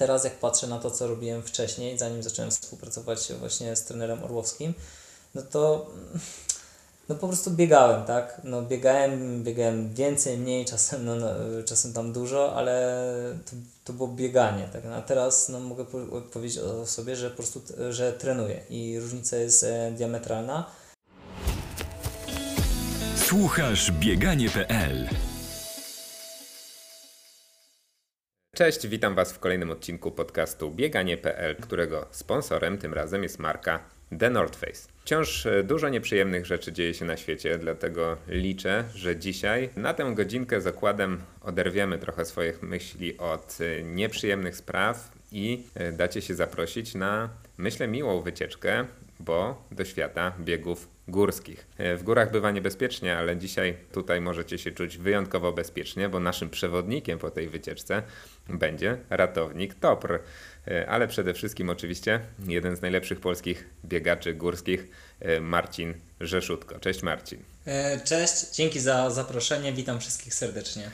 teraz jak patrzę na to, co robiłem wcześniej, zanim zacząłem współpracować właśnie z trenerem Orłowskim, no to no po prostu biegałem, tak? No biegałem, biegałem więcej, mniej, czasem, no, no, czasem tam dużo, ale to, to było bieganie, tak? No, a teraz no, mogę po powiedzieć o sobie, że po prostu, że trenuję i różnica jest e, diametralna. Słuchasz bieganie.pl Cześć, witam Was w kolejnym odcinku podcastu Bieganie.pl, którego sponsorem tym razem jest marka The North Face. Wciąż e, dużo nieprzyjemnych rzeczy dzieje się na świecie, dlatego liczę, że dzisiaj na tę godzinkę zakładem oderwiemy trochę swoich myśli od e, nieprzyjemnych spraw i e, dacie się zaprosić na, myślę, miłą wycieczkę, bo do świata biegów górskich. W górach bywa niebezpiecznie, ale dzisiaj tutaj możecie się czuć wyjątkowo bezpiecznie, bo naszym przewodnikiem po tej wycieczce będzie ratownik TOPR. Ale przede wszystkim oczywiście jeden z najlepszych polskich biegaczy górskich, Marcin Rzeszutko. Cześć Marcin. E, cześć, dzięki za zaproszenie, witam wszystkich serdecznie.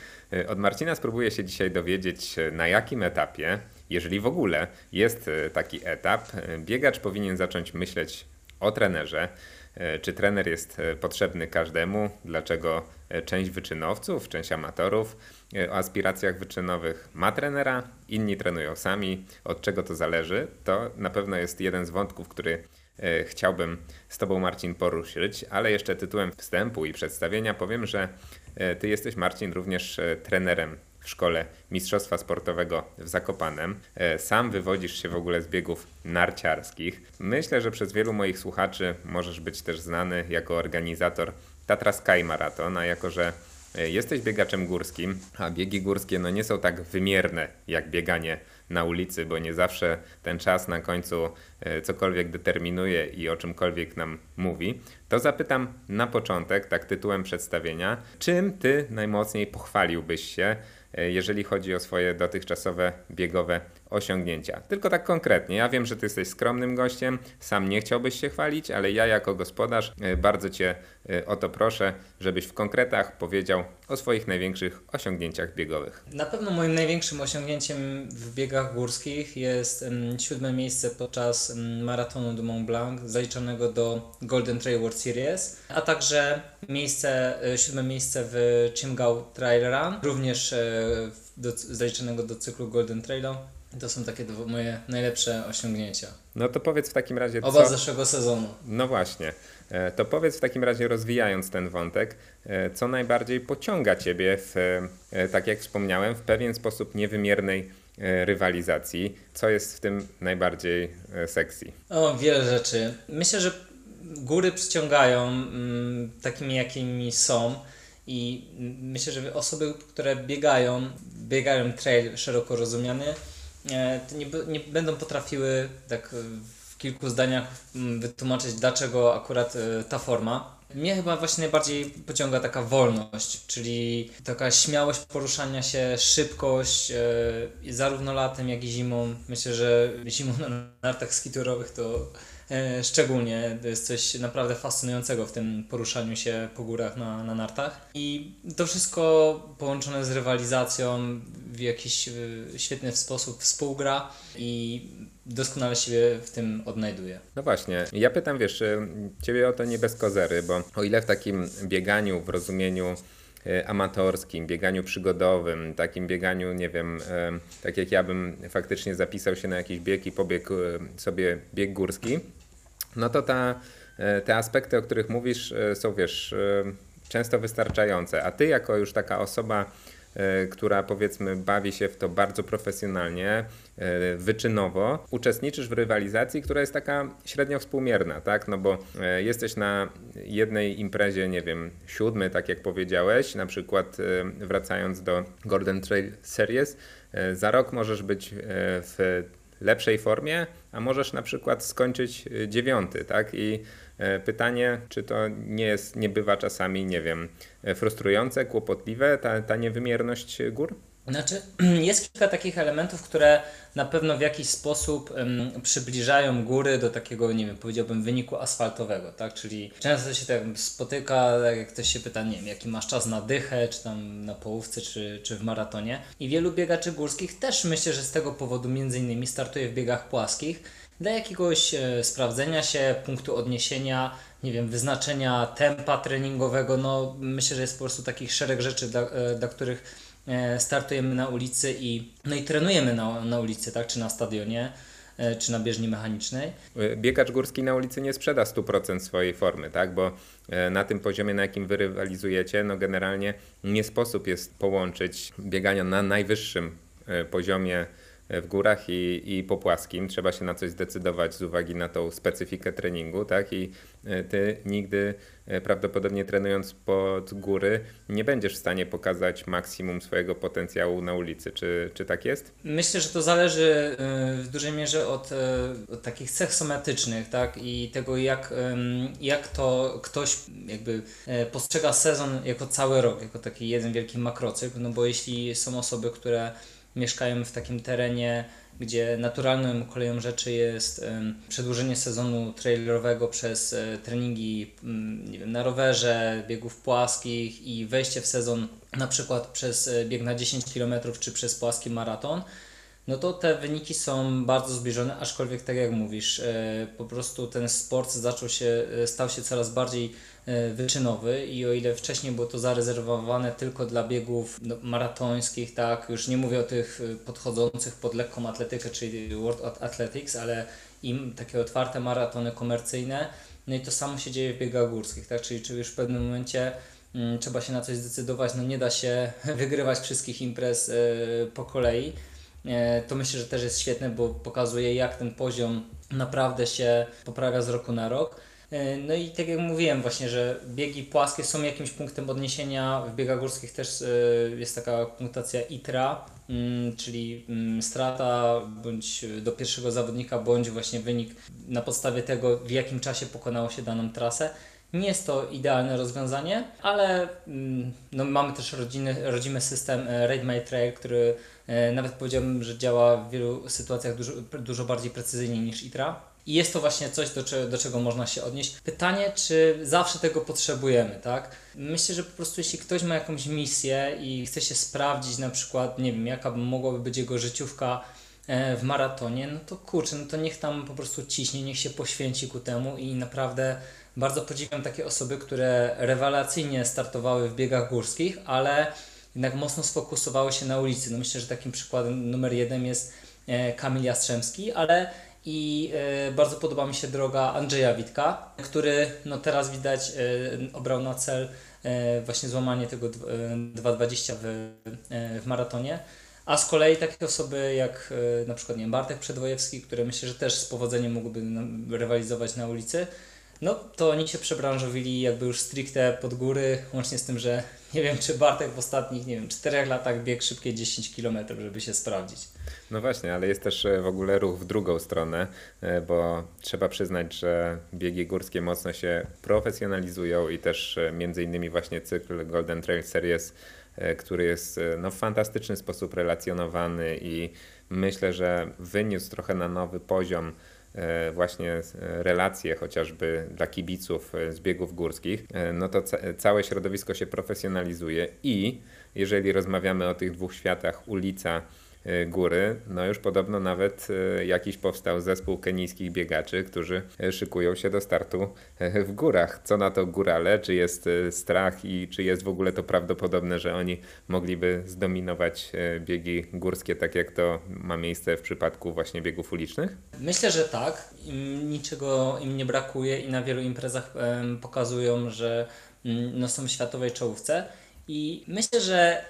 Od Marcina spróbuję się dzisiaj dowiedzieć, na jakim etapie, jeżeli w ogóle jest taki etap, biegacz powinien zacząć myśleć o trenerze, E, czy trener jest e, potrzebny każdemu? Dlaczego e, część wyczynowców, część amatorów o aspiracjach wyczynowych ma trenera, inni trenują sami? Od czego to zależy? To na pewno jest jeden z wątków, który chciałbym z Tobą, Marcin, poruszyć, ale jeszcze tytułem wstępu i przedstawienia powiem, że Ty jesteś, Marcin, również trenerem w szkole mistrzostwa sportowego w Zakopanem. E, sam wywodzisz się w ogóle z biegów narciarskich. Myślę, że przez wielu moich słuchaczy możesz być też znany jako organizator Tatra Sky Marathon, a jako że e, jesteś biegaczem górskim, a biegi górskie no nie są tak wymierne jak bieganie na ulicy, bo nie zawsze ten czas na końcu e, cokolwiek determinuje i o czymkolwiek nam mówi, to zapytam na początek, tak tytułem przedstawienia, czym ty najmocniej pochwaliłbyś się jeżeli chodzi o swoje dotychczasowe biegowe osiągnięcia. Tylko tak konkretnie. Ja wiem, że ty jesteś skromnym gościem, sam nie chciałbyś się chwalić, ale ja jako gospodarz e, bardzo cię e, o to proszę, żebyś w konkretach powiedział o swoich największych osiągnięciach biegowych. Na pewno moim największym osiągnięciem w biegach górskich jest siódme miejsce podczas maratonu du Mont Blanc, zaliczonego do Golden Trail World Series, a także miejsce, siódme miejsce w Chimgau Trail Run, również do, zaliczonego do cyklu Golden Trailu. To są takie moje najlepsze osiągnięcia. No to powiedz w takim razie. Oba co... zeszłego sezonu. No właśnie. E, to powiedz w takim razie, rozwijając ten wątek, e, co najbardziej pociąga Ciebie, w, e, tak jak wspomniałem, w pewien sposób niewymiernej rywalizacji. Co jest w tym najbardziej sexy? O, wiele rzeczy. Myślę, że góry przyciągają mm, takimi, jakimi są. I myślę, że osoby, które biegają, biegają trail szeroko rozumiany, nie, nie będą potrafiły tak w kilku zdaniach mm, wytłumaczyć, dlaczego akurat e, ta forma. Mnie chyba właśnie najbardziej pociąga taka wolność, czyli taka śmiałość poruszania się, szybkość, e, zarówno latem, jak i zimą. Myślę, że zimą na nartach skiturowych to E, szczególnie to jest coś naprawdę fascynującego w tym poruszaniu się po górach na, na nartach. I to wszystko połączone z rywalizacją w jakiś e, świetny sposób współgra i doskonale się w tym odnajduje. No właśnie, ja pytam, wiesz, e, ciebie o to nie bez kozery, bo o ile w takim bieganiu w rozumieniu amatorskim, bieganiu przygodowym, takim bieganiu, nie wiem, tak jak ja bym faktycznie zapisał się na jakiś bieg i pobiegł sobie bieg górski, no to ta, e, te aspekty, o których mówisz, e, są wiesz, e, często wystarczające. A ty, jako już taka osoba, która powiedzmy bawi się w to bardzo profesjonalnie, wyczynowo, uczestniczysz w rywalizacji, która jest taka średnio współmierna, tak? No bo jesteś na jednej imprezie, nie wiem, siódmy, tak jak powiedziałeś, na przykład wracając do Golden Trail Series, za rok możesz być w lepszej formie, a możesz na przykład skończyć dziewiąty, tak? I e, pytanie, czy to nie jest, nie bywa czasami, nie wiem, e, frustrujące, kłopotliwe, ta, ta niewymierność gór? Znaczy, jest kilka takich elementów, które na pewno w jakiś sposób em, przybliżają góry do takiego, nie wiem, powiedziałbym, wyniku asfaltowego, tak? Czyli często się tak spotyka, tak jak ktoś się pyta, nie wiem, jaki masz czas na dychę, czy tam na połówce, czy, czy w maratonie. I wielu biegaczy górskich też myślę, że z tego powodu między innymi startuje w biegach płaskich dla jakiegoś e, sprawdzenia się, punktu odniesienia, nie wiem, wyznaczenia tempa treningowego. No, myślę, że jest po prostu takich szereg rzeczy, dla, e, dla których e, startujemy na ulicy i, no i trenujemy na, na ulicy, tak, czy na stadionie, czy na bieżni mechanicznej. Biegacz górski na ulicy nie sprzeda 100% swojej formy, tak? Bo na tym poziomie, na jakim wy rywalizujecie, no generalnie nie sposób jest połączyć biegania na najwyższym poziomie w górach i, i po płaskim. Trzeba się na coś zdecydować z uwagi na tą specyfikę treningu, tak? I e, ty nigdy e, prawdopodobnie trenując pod góry nie będziesz w stanie pokazać maksimum swojego potencjału na ulicy. Czy, czy tak jest? Myślę, że to zależy y, w dużej mierze od, od takich cech somatycznych, tak? I tego, jak, jak to ktoś jakby e, postrzega sezon jako cały rok, jako taki jeden wielki makrocykl, no bo jeśli są osoby, które mieszkają w takim terenie, gdzie naturalną koleją rzeczy jest przedłużenie sezonu trailerowego przez e, treningi nie wiem, na rowerze, biegów płaskich i wejście w sezon na przykład przez e, bieg na 10 km czy przez płaski maraton, no to te wyniki są bardzo zbliżone, aczkolwiek tak jak mówisz, e, po prostu ten sport zaczął się, e, stał się coraz bardziej e, wyczynowy i o ile wcześniej było to zarezerwowane tylko dla biegów no, maratońskich, tak, już nie mówię o tych podchodzących pod lekką atletykę, czyli World Athletics, ale im takie otwarte maratony komercyjne, no i to samo się dzieje w biegach górskich, tak, czyli, czyli już w pewnym momencie mm, trzeba się na coś zdecydować, no nie da się wygrywać wszystkich imprez po kolei. E, To myślę, że też jest świetne, bo pokazuje jak ten poziom naprawdę się poprawia z roku na rok. E, No i tak jak mówiłem właśnie, że biegi płaskie są jakimś punktem odniesienia. W biegach górskich też e, jest taka punktacja ITRA, mm, czyli mm, strata bądź do pierwszego zawodnika, bądź właśnie wynik na podstawie tego, w jakim czasie pokonało się daną trasę. Nie jest to idealne rozwiązanie, ale mm, no, mamy też rodziny, rodzimy system Rate My Trail, który nawet powiedziałbym, że działa w wielu sytuacjach dużo, dużo bardziej precyzyjnie niż ITRA. I jest to właśnie coś, do, do czego można się odnieść. Pytanie, czy zawsze tego potrzebujemy, tak? Myślę, że po prostu jeśli ktoś ma jakąś misję i chce się sprawdzić na przykład, nie wiem, jaka mogłaby być jego życiówka e, w maratonie, no to kurczę, no to niech tam po prostu ciśnie, niech się poświęci ku temu i naprawdę bardzo podziwiam takie osoby, które rewelacyjnie startowały w biegach górskich, ale jednak mocno sfokusowały się na ulicy. No myślę, że takim przykładem numer jeden jest e, Kamil Jastrzębski, ale i e, bardzo podoba mi się droga Andrzeja Witka, który no teraz widać e, obrał na cel właśnie złamanie tego dw- e, 2.20 w, w maratonie. A z kolei takie osoby jak na przykład nie wiem, Bartek Przedwojewski, który myślę, że też z powodzeniem nam rywalizować na ulicy, no to oni się przebranżowili jakby już stricte pod góry, łącznie z tym, że nie wiem, czy Bartek w ostatnich, nie wiem, 4 latach biegł szybkie 10 km, żeby się sprawdzić. No właśnie, ale jest też e, w ogóle ruch w drugą stronę, e, bo trzeba przyznać, że biegi górskie mocno się profesjonalizują i też e, między innymi właśnie cykl Golden Trail Series, który jest no, w fantastyczny sposób relacjonowany i myślę, że wyniósł trochę na nowy poziom właśnie e, relacje chociażby dla kibiców e, z biegów górskich, e, no to ca- całe środowisko się profesjonalizuje i jeżeli rozmawiamy o tych dwóch światach, ulica e, góry, no już podobno nawet e, jakiś powstał zespół kenijskich biegaczy, którzy e, szykują się do startu e, w górach. Co na to górale? Czy jest e, strach i czy jest w ogóle to prawdopodobne, że oni mogliby zdominować e, biegi górskie, tak jak to ma miejsce w przypadku właśnie biegów ulicznych? Myślę, że tak. Im niczego im nie brakuje i na wielu imprezach pokazują, że mm, no, są w światowej czołówce. I myślę, że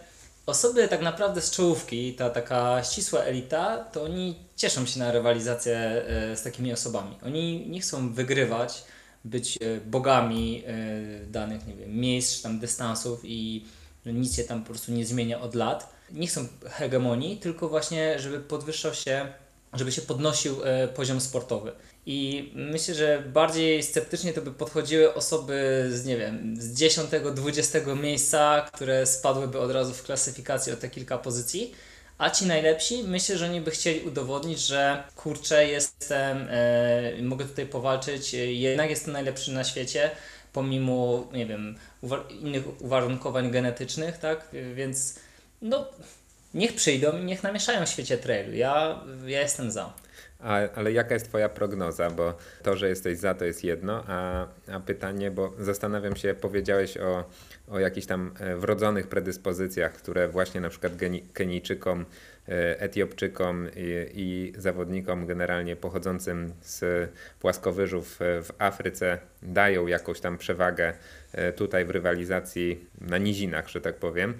osoby tak naprawdę z czołówki, ta taka ścisła elita, to oni cieszą się na rywalizację e, z takimi osobami. Oni nie chcą wygrywać, być e, bogami e, danych, nie wiem, miejsc czy tam dystansów i że nic się tam po prostu nie zmienia od lat. Nie chcą hegemonii, tylko właśnie, żeby podwyższał się żeby się podnosił e, poziom sportowy. I myślę, że bardziej sceptycznie to by podchodziły osoby z, nie wiem, z 10-20 miejsca, które spadłyby od razu w klasyfikacji o te kilka pozycji. A ci najlepsi, myślę, że oni by chcieli udowodnić, że kurczę, jestem, e, mogę tutaj powalczyć, jednak jestem najlepszy na świecie, pomimo, nie wiem, uwa- innych uwarunkowań genetycznych, tak? Więc no, niech przyjdą i niech namieszają w świecie trailu. Ja, ja jestem za. A, ale jaka jest Twoja prognoza? Bo to, że jesteś za, to jest jedno, a, a pytanie, bo zastanawiam się, powiedziałeś o, o jakichś tam e, wrodzonych predyspozycjach, które właśnie na przykład Kenijczykom, e, Etiopczykom i, i zawodnikom generalnie pochodzącym z płaskowyżów e, w Afryce dają jakąś tam przewagę tutaj w rywalizacji na nizinach, że tak powiem.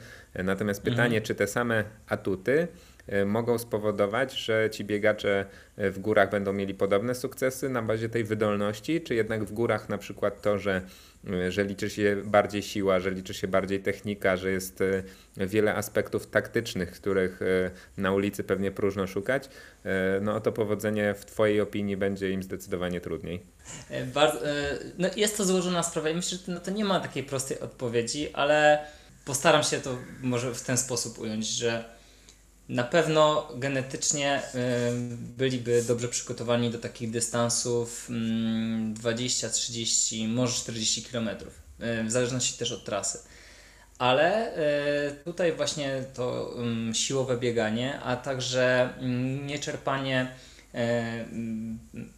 Natomiast pytanie, czy te same atuty e, mogą spowodować, że ci biegacze e, w górach będą mieli podobne sukcesy na bazie tej wydolności, czy jednak w górach na przykład to, że, e, że liczy się bardziej siła, że liczy się bardziej technika, że jest wiele aspektów taktycznych, których na ulicy pewnie próżno szukać, no to powodzenie w Twojej opinii będzie im zdecydowanie trudniej. Bardzo, no jest to złożona sprawa i myślę, że to, no to nie ma takiej prostej odpowiedzi, ale postaram się to może w ten sposób ująć, że na pewno genetycznie byliby dobrze przygotowani do takich dystansów mm, 20, 30, może 40 km, w zależności też od trasy. Ale e, tutaj właśnie to siłowe bieganie, a także nieczerpanie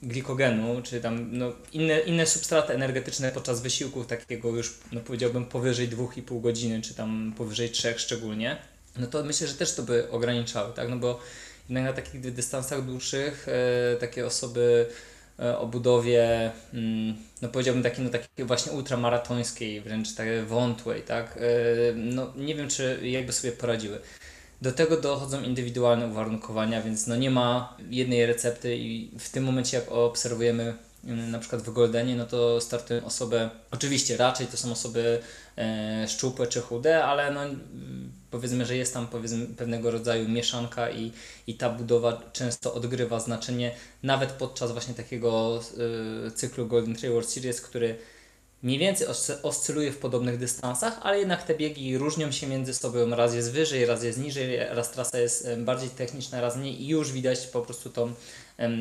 glikogenu, czy tam no, inne, inne substraty energetyczne podczas wysiłków takiego już, no powiedziałbym, powyżej 2,5 godziny, czy tam powyżej 3 szczególnie, no to myślę, że też to by ograniczały, tak? No bo jednak na takich dy- dystansach dłuższych e, takie osoby e, o budowie, mm, no powiedziałbym takiej, no takiej właśnie ultramaratońskiej, wręcz tak wątłej, tak? E, no nie wiem, czy jakby sobie poradziły. Do tego dochodzą indywidualne uwarunkowania, więc no nie ma jednej recepty i w tym momencie jak obserwujemy mm, na przykład w Goldenie, no to startują osoby, oczywiście raczej to są osoby e, szczupłe czy chude, ale no mm, powiedzmy, że jest tam powiedzmy pewnego rodzaju mieszanka i, i ta budowa często odgrywa znaczenie nawet podczas właśnie takiego e, cyklu Golden World Series, który mniej więcej oscy- oscyluje w podobnych dystansach, ale jednak te biegi różnią się między sobą. Raz jest wyżej, raz jest niżej, raz trasa jest bardziej techniczna, raz mniej i już widać po prostu tą,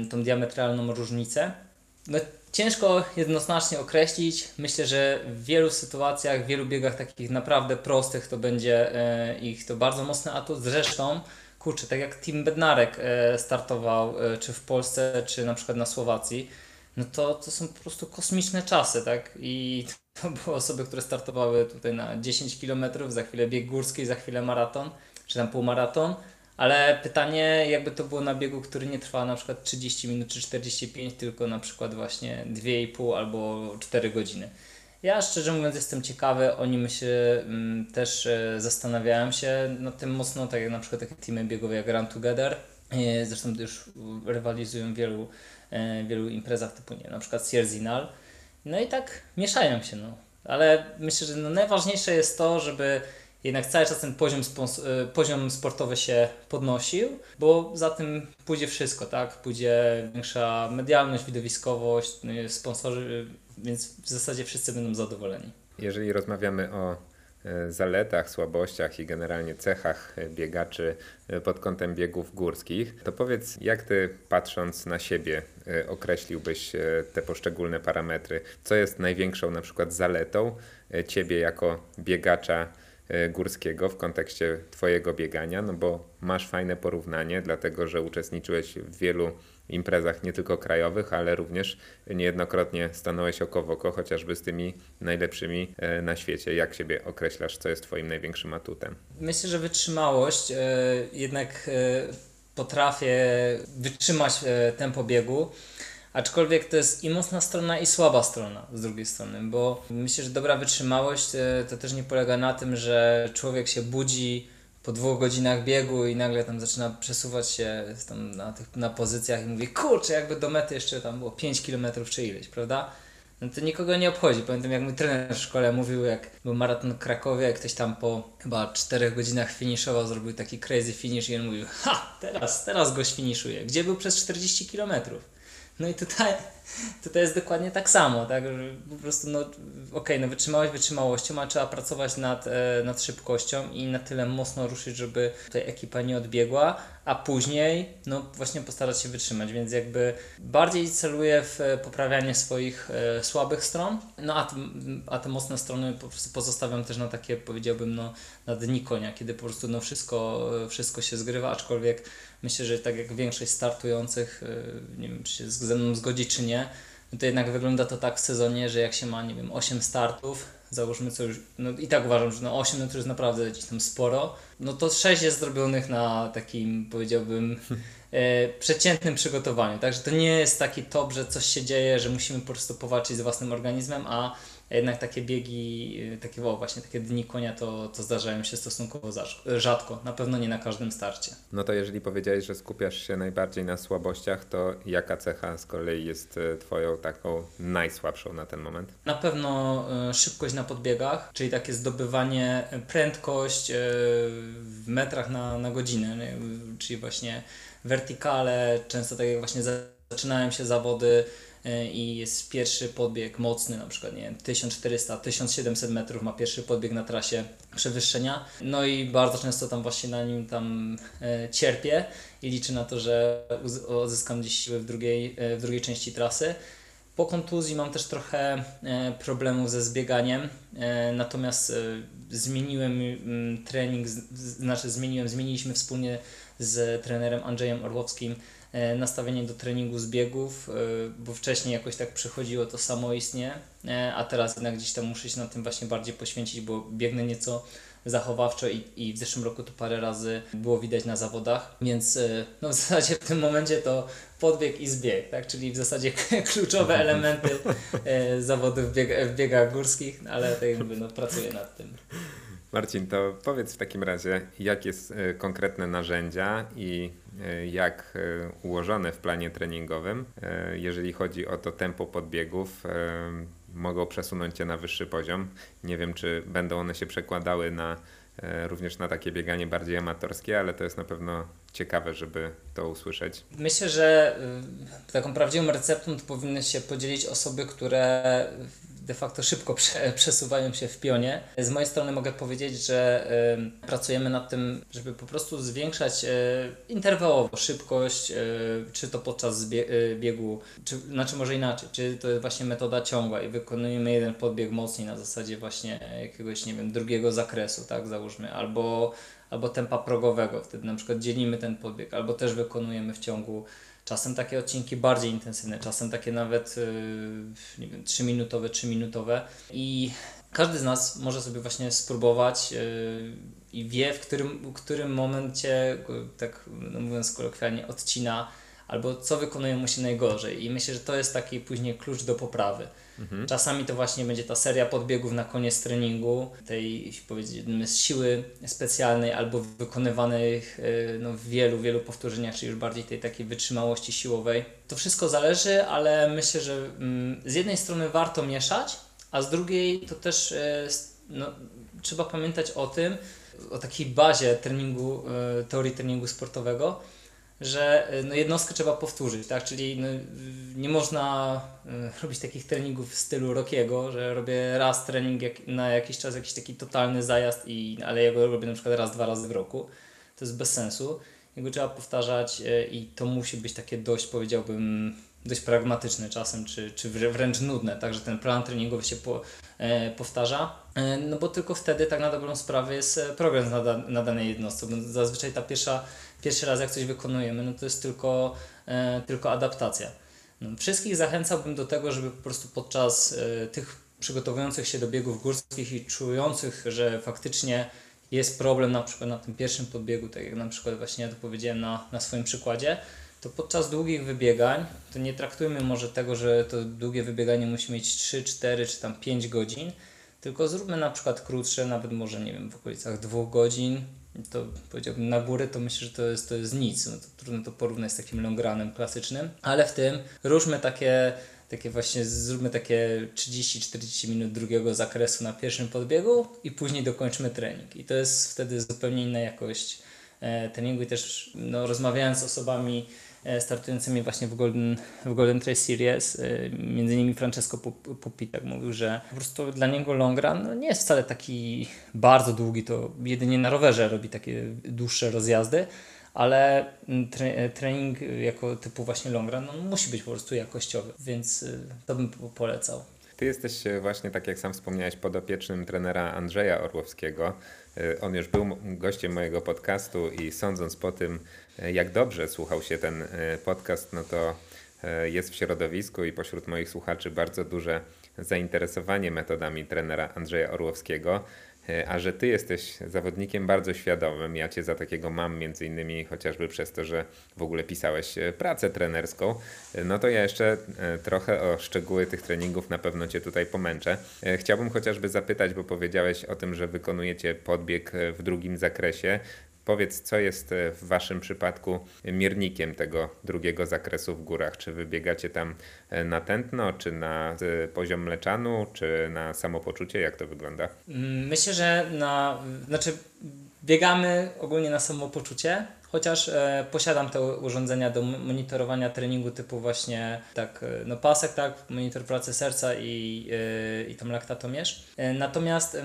tą diametralną różnicę. No, ciężko jednoznacznie określić. Myślę, że w wielu sytuacjach, w wielu biegach takich naprawdę prostych to będzie e, ich to bardzo mocny atut. Zresztą, kurczę, tak jak Tim Bednarek e, startował e, czy w Polsce, czy na przykład na Słowacji, no to, to są po prostu kosmiczne czasy, tak? I to były osoby, które startowały tutaj na 10 km, za chwilę bieg górski, za chwilę maraton, czy tam półmaraton. Ale pytanie, jakby to było na biegu, który nie trwa na przykład 30 minut czy 45, tylko na przykład właśnie 2,5 albo 4 godziny. Ja szczerze mówiąc jestem ciekawy, o nim się mm, też e, zastanawiałem się nad tym mocno, tak jak na przykład takie teamy biegowe jak Run Together. E, Zresztą już rywalizują wielu, e, wielu imprezach typu nie, na przykład Sierzinal. No i tak mieszają się, no. Ale myślę, że no najważniejsze jest to, żeby jednak cały czas ten poziom, e, poziom sportowy się podnosił, bo za tym pójdzie wszystko, tak? Pójdzie większa medialność, widowiskowość, no sponsorzy, więc w zasadzie wszyscy będą zadowoleni. Jeżeli rozmawiamy o e, zaletach, słabościach i generalnie cechach biegaczy pod kątem biegów górskich, to powiedz, jak ty patrząc na siebie określiłbyś e, te poszczególne parametry? Co jest największą na przykład zaletą e, ciebie jako biegacza e, górskiego w kontekście twojego biegania? No bo masz fajne porównanie, dlatego że uczestniczyłeś w wielu imprezach nie tylko krajowych, ale również niejednokrotnie stanąłeś oko w oko chociażby z tymi najlepszymi e, na świecie. Jak siebie określasz, co jest twoim największym atutem? Myślę, że wytrzymałość, e, jednak e, potrafię wytrzymać e, tempo biegu, aczkolwiek to jest i mocna strona, i słaba strona z drugiej strony, bo myślę, że dobra wytrzymałość e, to też nie polega na tym, że człowiek się budzi po dwóch godzinach biegu i nagle tam zaczyna przesuwać się tam na, tych, na pozycjach i mówi, kurczę, jakby do mety jeszcze tam było 5 km czy ileś, prawda? No to nikogo nie obchodzi. Pamiętam jak mój trener w szkole mówił, jak był maraton Krakowie, jak ktoś tam po chyba 4 godzinach finiszował, zrobił taki crazy finish i on mówił, ha, teraz, teraz goś finiszuje. Gdzie był przez 40 kilometrów? No i tutaj, tutaj jest dokładnie tak samo, tak, że po prostu no okej, no wytrzymałość wytrzymałością, ale trzeba pracować nad, e, nad szybkością i na tyle mocno ruszyć, żeby tutaj ekipa nie odbiegła, a później no właśnie postarać się wytrzymać, więc jakby bardziej celuję w poprawianie swoich e, słabych stron, no a, a te mocne strony po prostu pozostawiam też na takie powiedziałbym no na dni konia, kiedy po prostu no wszystko, e, wszystko się zgrywa, aczkolwiek myślę, że tak jak większość startujących, e, nie wiem czy się ze mną zgodzi czy nie, no to jednak wygląda to tak w sezonie, że jak się ma, nie wiem, 8 startów, załóżmy co już, no i tak uważam, że no 8 no to już naprawdę gdzieś tam sporo, no to 6 jest zrobionych na takim, powiedziałbym, e, przeciętnym przygotowaniu, także to nie jest taki top, że coś się dzieje, że musimy po prostu powalczyć z własnym organizmem, a jednak takie biegi, e, takie o, właśnie takie dni konia to, to zdarzają się stosunkowo rzadko, na pewno nie na każdym starcie. No to jeżeli powiedziałeś, że skupiasz się najbardziej na słabościach, to jaka cecha z kolei jest e, twoją taką najsłabszą na ten moment? Na pewno e, szybkość na podbiegach, czyli takie zdobywanie, prędkość w metrach na, na godzinę, czyli właśnie wertykale, często tak jak właśnie za- zaczynają się zawody i jest pierwszy podbieg mocny, na przykład nie wiem, 1400, 1700 metrów ma pierwszy podbieg na trasie przewyższenia, no i bardzo często tam właśnie na nim tam e, cierpię i liczę na to, że odzyskam gdzieś siły w drugiej, e, w drugiej części trasy. Po kontuzji mam też trochę e, problemów ze zbieganiem, e, natomiast e, zmieniłem mm, trening, znaczy zmieniłem, zmieniliśmy wspólnie z trenerem Andrzejem Orłowskim e, nastawienie do treningu z biegów, e, bo wcześniej jakoś tak przychodziło to samoistnie, e, a teraz jednak gdzieś tam muszę się na tym właśnie bardziej poświęcić, bo biegnę nieco zachowawczo i, i w zeszłym roku to parę razy było widać na zawodach, więc e, no w zasadzie w tym momencie to podbieg i zbieg, tak? czyli w zasadzie kluczowe elementy e, zawodów w, bieg, w biegach górskich, ale tak jakby no, pracuję nad tym. Marcin, to powiedz w takim razie, jakie konkretne narzędzia i e, jak e, ułożone w planie treningowym, e, jeżeli chodzi o to tempo podbiegów, mogą przesunąć Cię na wyższy poziom. Nie wiem, czy będą one się przekładały na również na takie bieganie bardziej amatorskie, ale to jest na pewno ciekawe, żeby to usłyszeć. Myślę, że taką prawdziwą receptą to powinny się podzielić osoby, które de facto szybko prze, przesuwają się w pionie. Z mojej strony mogę powiedzieć, że pracujemy nad tym, żeby po prostu zwiększać y, interwałowo szybkość, y, czy to podczas y, biegu, czy, znaczy może inaczej, czy to jest właśnie metoda ciągła i wykonujemy jeden podbieg mocniej na zasadzie właśnie jakiegoś, nie wiem, drugiego zakresu, tak, załóżmy, albo albo tempa progowego, wtedy na przykład dzielimy ten podbieg, albo też wykonujemy w ciągu czasem takie odcinki bardziej intensywne, czasem takie nawet yy, nie wiem, 3-minutowe, 3-minutowe i każdy z nas może sobie właśnie spróbować yy, i wie, w którym, w którym momencie, tak no mówiąc kolokwialnie, odcina albo co wykonuje mu się najgorzej i myślę, że to jest taki później klucz do poprawy. Czasami to właśnie będzie ta seria podbiegów na koniec treningu, tej z siły specjalnej albo wykonywanych e, no, w wielu, wielu powtórzeniach, czyli już bardziej tej takiej wytrzymałości siłowej. To wszystko zależy, ale myślę, że mm, z jednej strony warto mieszać, a z drugiej to też e, no, trzeba pamiętać o tym, o takiej bazie treningu, e, teorii treningu sportowego, że y, no, jednostkę trzeba powtórzyć, tak? Czyli no, nie można y, robić takich treningów w stylu Rockiego, że robię raz trening jak, na jakiś czas, jakiś taki totalny zajazd, i, ale ja go robię na przykład raz, dwa razy w roku. To jest bez sensu. Jego trzeba powtarzać y, i to musi być takie dość, powiedziałbym, dość pragmatyczne czasem, czy, czy wrę- wręcz nudne, także ten plan treningowy się po, e, powtarza, no bo tylko wtedy tak na dobrą sprawę jest e, progres na, da, na danej jednostce, bo zazwyczaj ta pierwsza, pierwszy raz jak coś wykonujemy, no to jest tylko, e, tylko adaptacja. No, wszystkich zachęcałbym do tego, żeby po prostu podczas e, tych przygotowujących się do biegów górskich i czujących, że faktycznie jest problem na przykład na tym pierwszym podbiegu, tak jak na przykład właśnie ja to powiedziałem na, na swoim przykładzie, to podczas długich wybiegań, to nie traktujmy może tego, że to długie wybieganie musi mieć 3, 4 czy tam 5 godzin, tylko zróbmy na przykład krótsze, nawet może nie wiem, w okolicach 2 godzin. To powiedziałbym na górę, to myślę, że to jest, to jest nic. No to trudno to porównać z takim longranem klasycznym, ale w tym różmy takie takie właśnie zróbmy takie 30-40 minut drugiego zakresu na pierwszym podbiegu i później dokończmy trening. I to jest wtedy zupełnie inna jakość e, treningu i też no, rozmawiając z osobami startującymi właśnie w Golden, w Golden Trail Series, e, między innymi Francesco Pup- Pupi tak mówił, że po prostu dla niego long run no, nie jest wcale taki bardzo długi, to jedynie na rowerze robi takie dłuższe rozjazdy, ale tre, trening jako typu właśnie long run no, musi być po prostu jakościowy, więc to bym po- polecał. Ty jesteś e, właśnie, tak jak sam wspomniałeś, podopiecznym trenera Andrzeja Orłowskiego. E, On już był gościem mojego podcastu i sądząc po tym, e, jak dobrze słuchał się ten e, podcast, no to e, jest w środowisku i pośród moich słuchaczy bardzo duże zainteresowanie metodami trenera Andrzeja Orłowskiego. E, A że ty jesteś zawodnikiem bardzo świadomym, ja cię za takiego mam między innymi chociażby przez to, że w ogóle pisałeś e, pracę trenerską, e, no to ja jeszcze e, trochę o szczegóły tych treningów na pewno cię tutaj pomęczę. E, Chciałbym chociażby zapytać, bo powiedziałeś o tym, że wykonujecie podbieg e, w drugim zakresie. Powiedz, co jest e, w Waszym przypadku miernikiem tego drugiego zakresu w górach? Czy wybiegacie tam e, na tętno, czy na e, poziom mleczanu, czy na samopoczucie? Jak to wygląda? Mm, Myślę, że na, znaczy biegamy ogólnie na samopoczucie, chociaż e, posiadam te urządzenia do monitorowania treningu typu właśnie tak, no pasek, tak, monitor pracy serca i, e, i tam laktatomierz. E, natomiast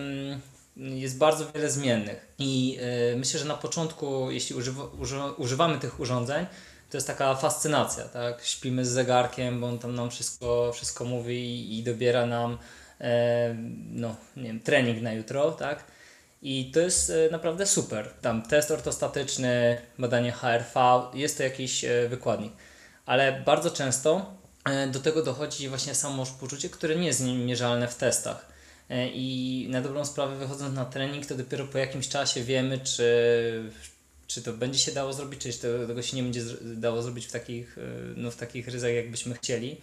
jest bardzo wiele zmiennych i e, myślę, że na początku, jeśli używa, uży- używamy tych urządzeń, to jest taka fascynacja, tak? Śpimy z zegarkiem, bo on tam nam wszystko, wszystko mówi i, i dobiera nam e, no, nie wiem, trening na jutro, tak? I to jest e, naprawdę super. Tam test ortostatyczny, badanie HRV, jest to jakiś e, wykładnik. Ale bardzo często do tego dochodzi właśnie samopoczucie, które nie jest mierzalne w testach. E, I na dobrą sprawę wychodząc na trening, to dopiero po jakimś czasie wiemy, czy, czy to będzie się dało zrobić, czy tego się nie będzie dało zrobić w takich, e, no, w takich ryzach, jakbyśmy chcieli.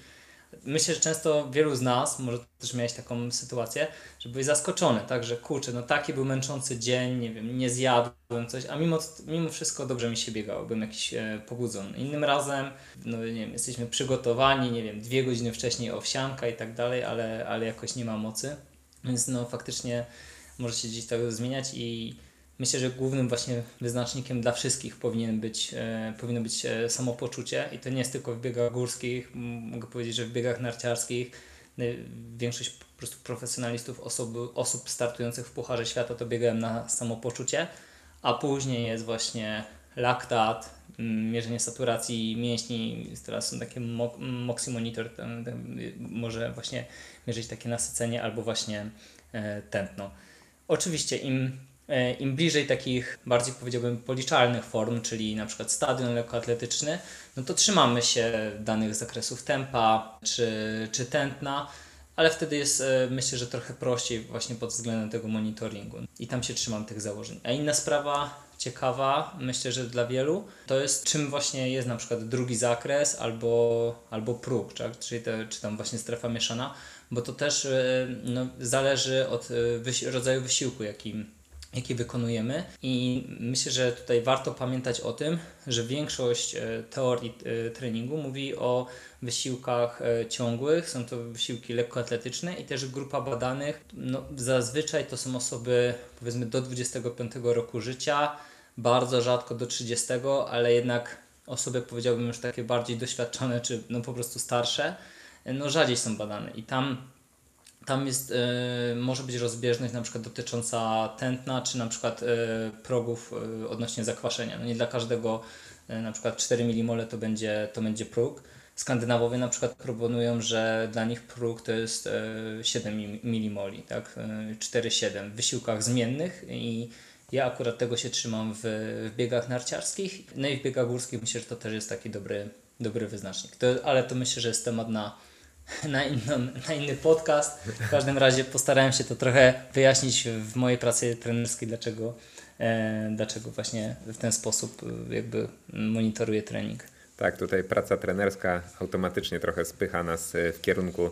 Myślę, że często wielu z nas, może też miałeś taką sytuację, że byłeś zaskoczony, tak, że kurczę, no taki był męczący dzień, nie wiem, nie zjadłem coś, a mimo, mimo wszystko dobrze mi się biegało, byłem jakiś e, pobudzony. Innym razem, no nie wiem, jesteśmy przygotowani, nie wiem, dwie godziny wcześniej owsianka i tak dalej, ale, ale jakoś nie ma mocy, więc no faktycznie może się gdzieś tak zmieniać i myślę, że głównym właśnie wyznacznikiem dla wszystkich powinien być, e, powinno być e, samopoczucie i to nie jest tylko w biegach górskich, mogę powiedzieć, że w biegach narciarskich. E, większość po prostu profesjonalistów, osób, osób startujących w Pucharze Świata to biegałem na samopoczucie, a później jest właśnie laktat, mierzenie saturacji mięśni, teraz są takie mo- Moxie Monitor, tam, tam, może właśnie mierzyć takie nasycenie albo właśnie e, tętno. Oczywiście im, e, im bliżej takich bardziej powiedziałbym policzalnych form, czyli na przykład stadion lekkoatletyczny, no to trzymamy się danych zakresów tempa czy, czy tętna, ale wtedy jest e, myślę, że trochę prościej właśnie pod względem tego monitoringu i tam się trzymam tych założeń. A inna sprawa ciekawa, myślę, że dla wielu, to jest czym właśnie jest na przykład drugi zakres albo, albo próg, tak? czyli te, czy tam właśnie strefa mieszana, bo to też e, no, zależy od e, wysi- rodzaju wysiłku, jaki, jaki wykonujemy i myślę, że tutaj warto pamiętać o tym, że większość e, teorii treningu mówi o wysiłkach ciągłych, są to wysiłki lekkoatletyczne i też grupa badanych, no, zazwyczaj to są osoby powiedzmy do 25 roku życia, bardzo rzadko do 30, ale jednak osoby powiedziałbym już takie bardziej doświadczone czy no po prostu starsze, no rzadziej są badane i tam tam jest, e, może być rozbieżność na przykład dotycząca tętna, czy na przykład e, progów e, odnośnie zakwaszenia. No nie dla każdego na przykład 4 mmol to będzie, to będzie próg. Skandynawowie na przykład proponują, że dla nich próg to jest e, 7 mmol, tak? E, 4-7 w wysiłkach zmiennych i ja akurat tego się trzymam w, w biegach narciarskich, no i w biegach górskich myślę, że to też jest taki dobry, dobry wyznacznik. To, ale to myślę, że jest temat na, na, na inny podcast. W każdym razie postarałem się to trochę wyjaśnić w mojej pracy trenerskiej, dlaczego, e, dlaczego właśnie w ten sposób e, jakby monitoruję trening. Tak, tutaj praca trenerska automatycznie trochę spycha nas e, w kierunku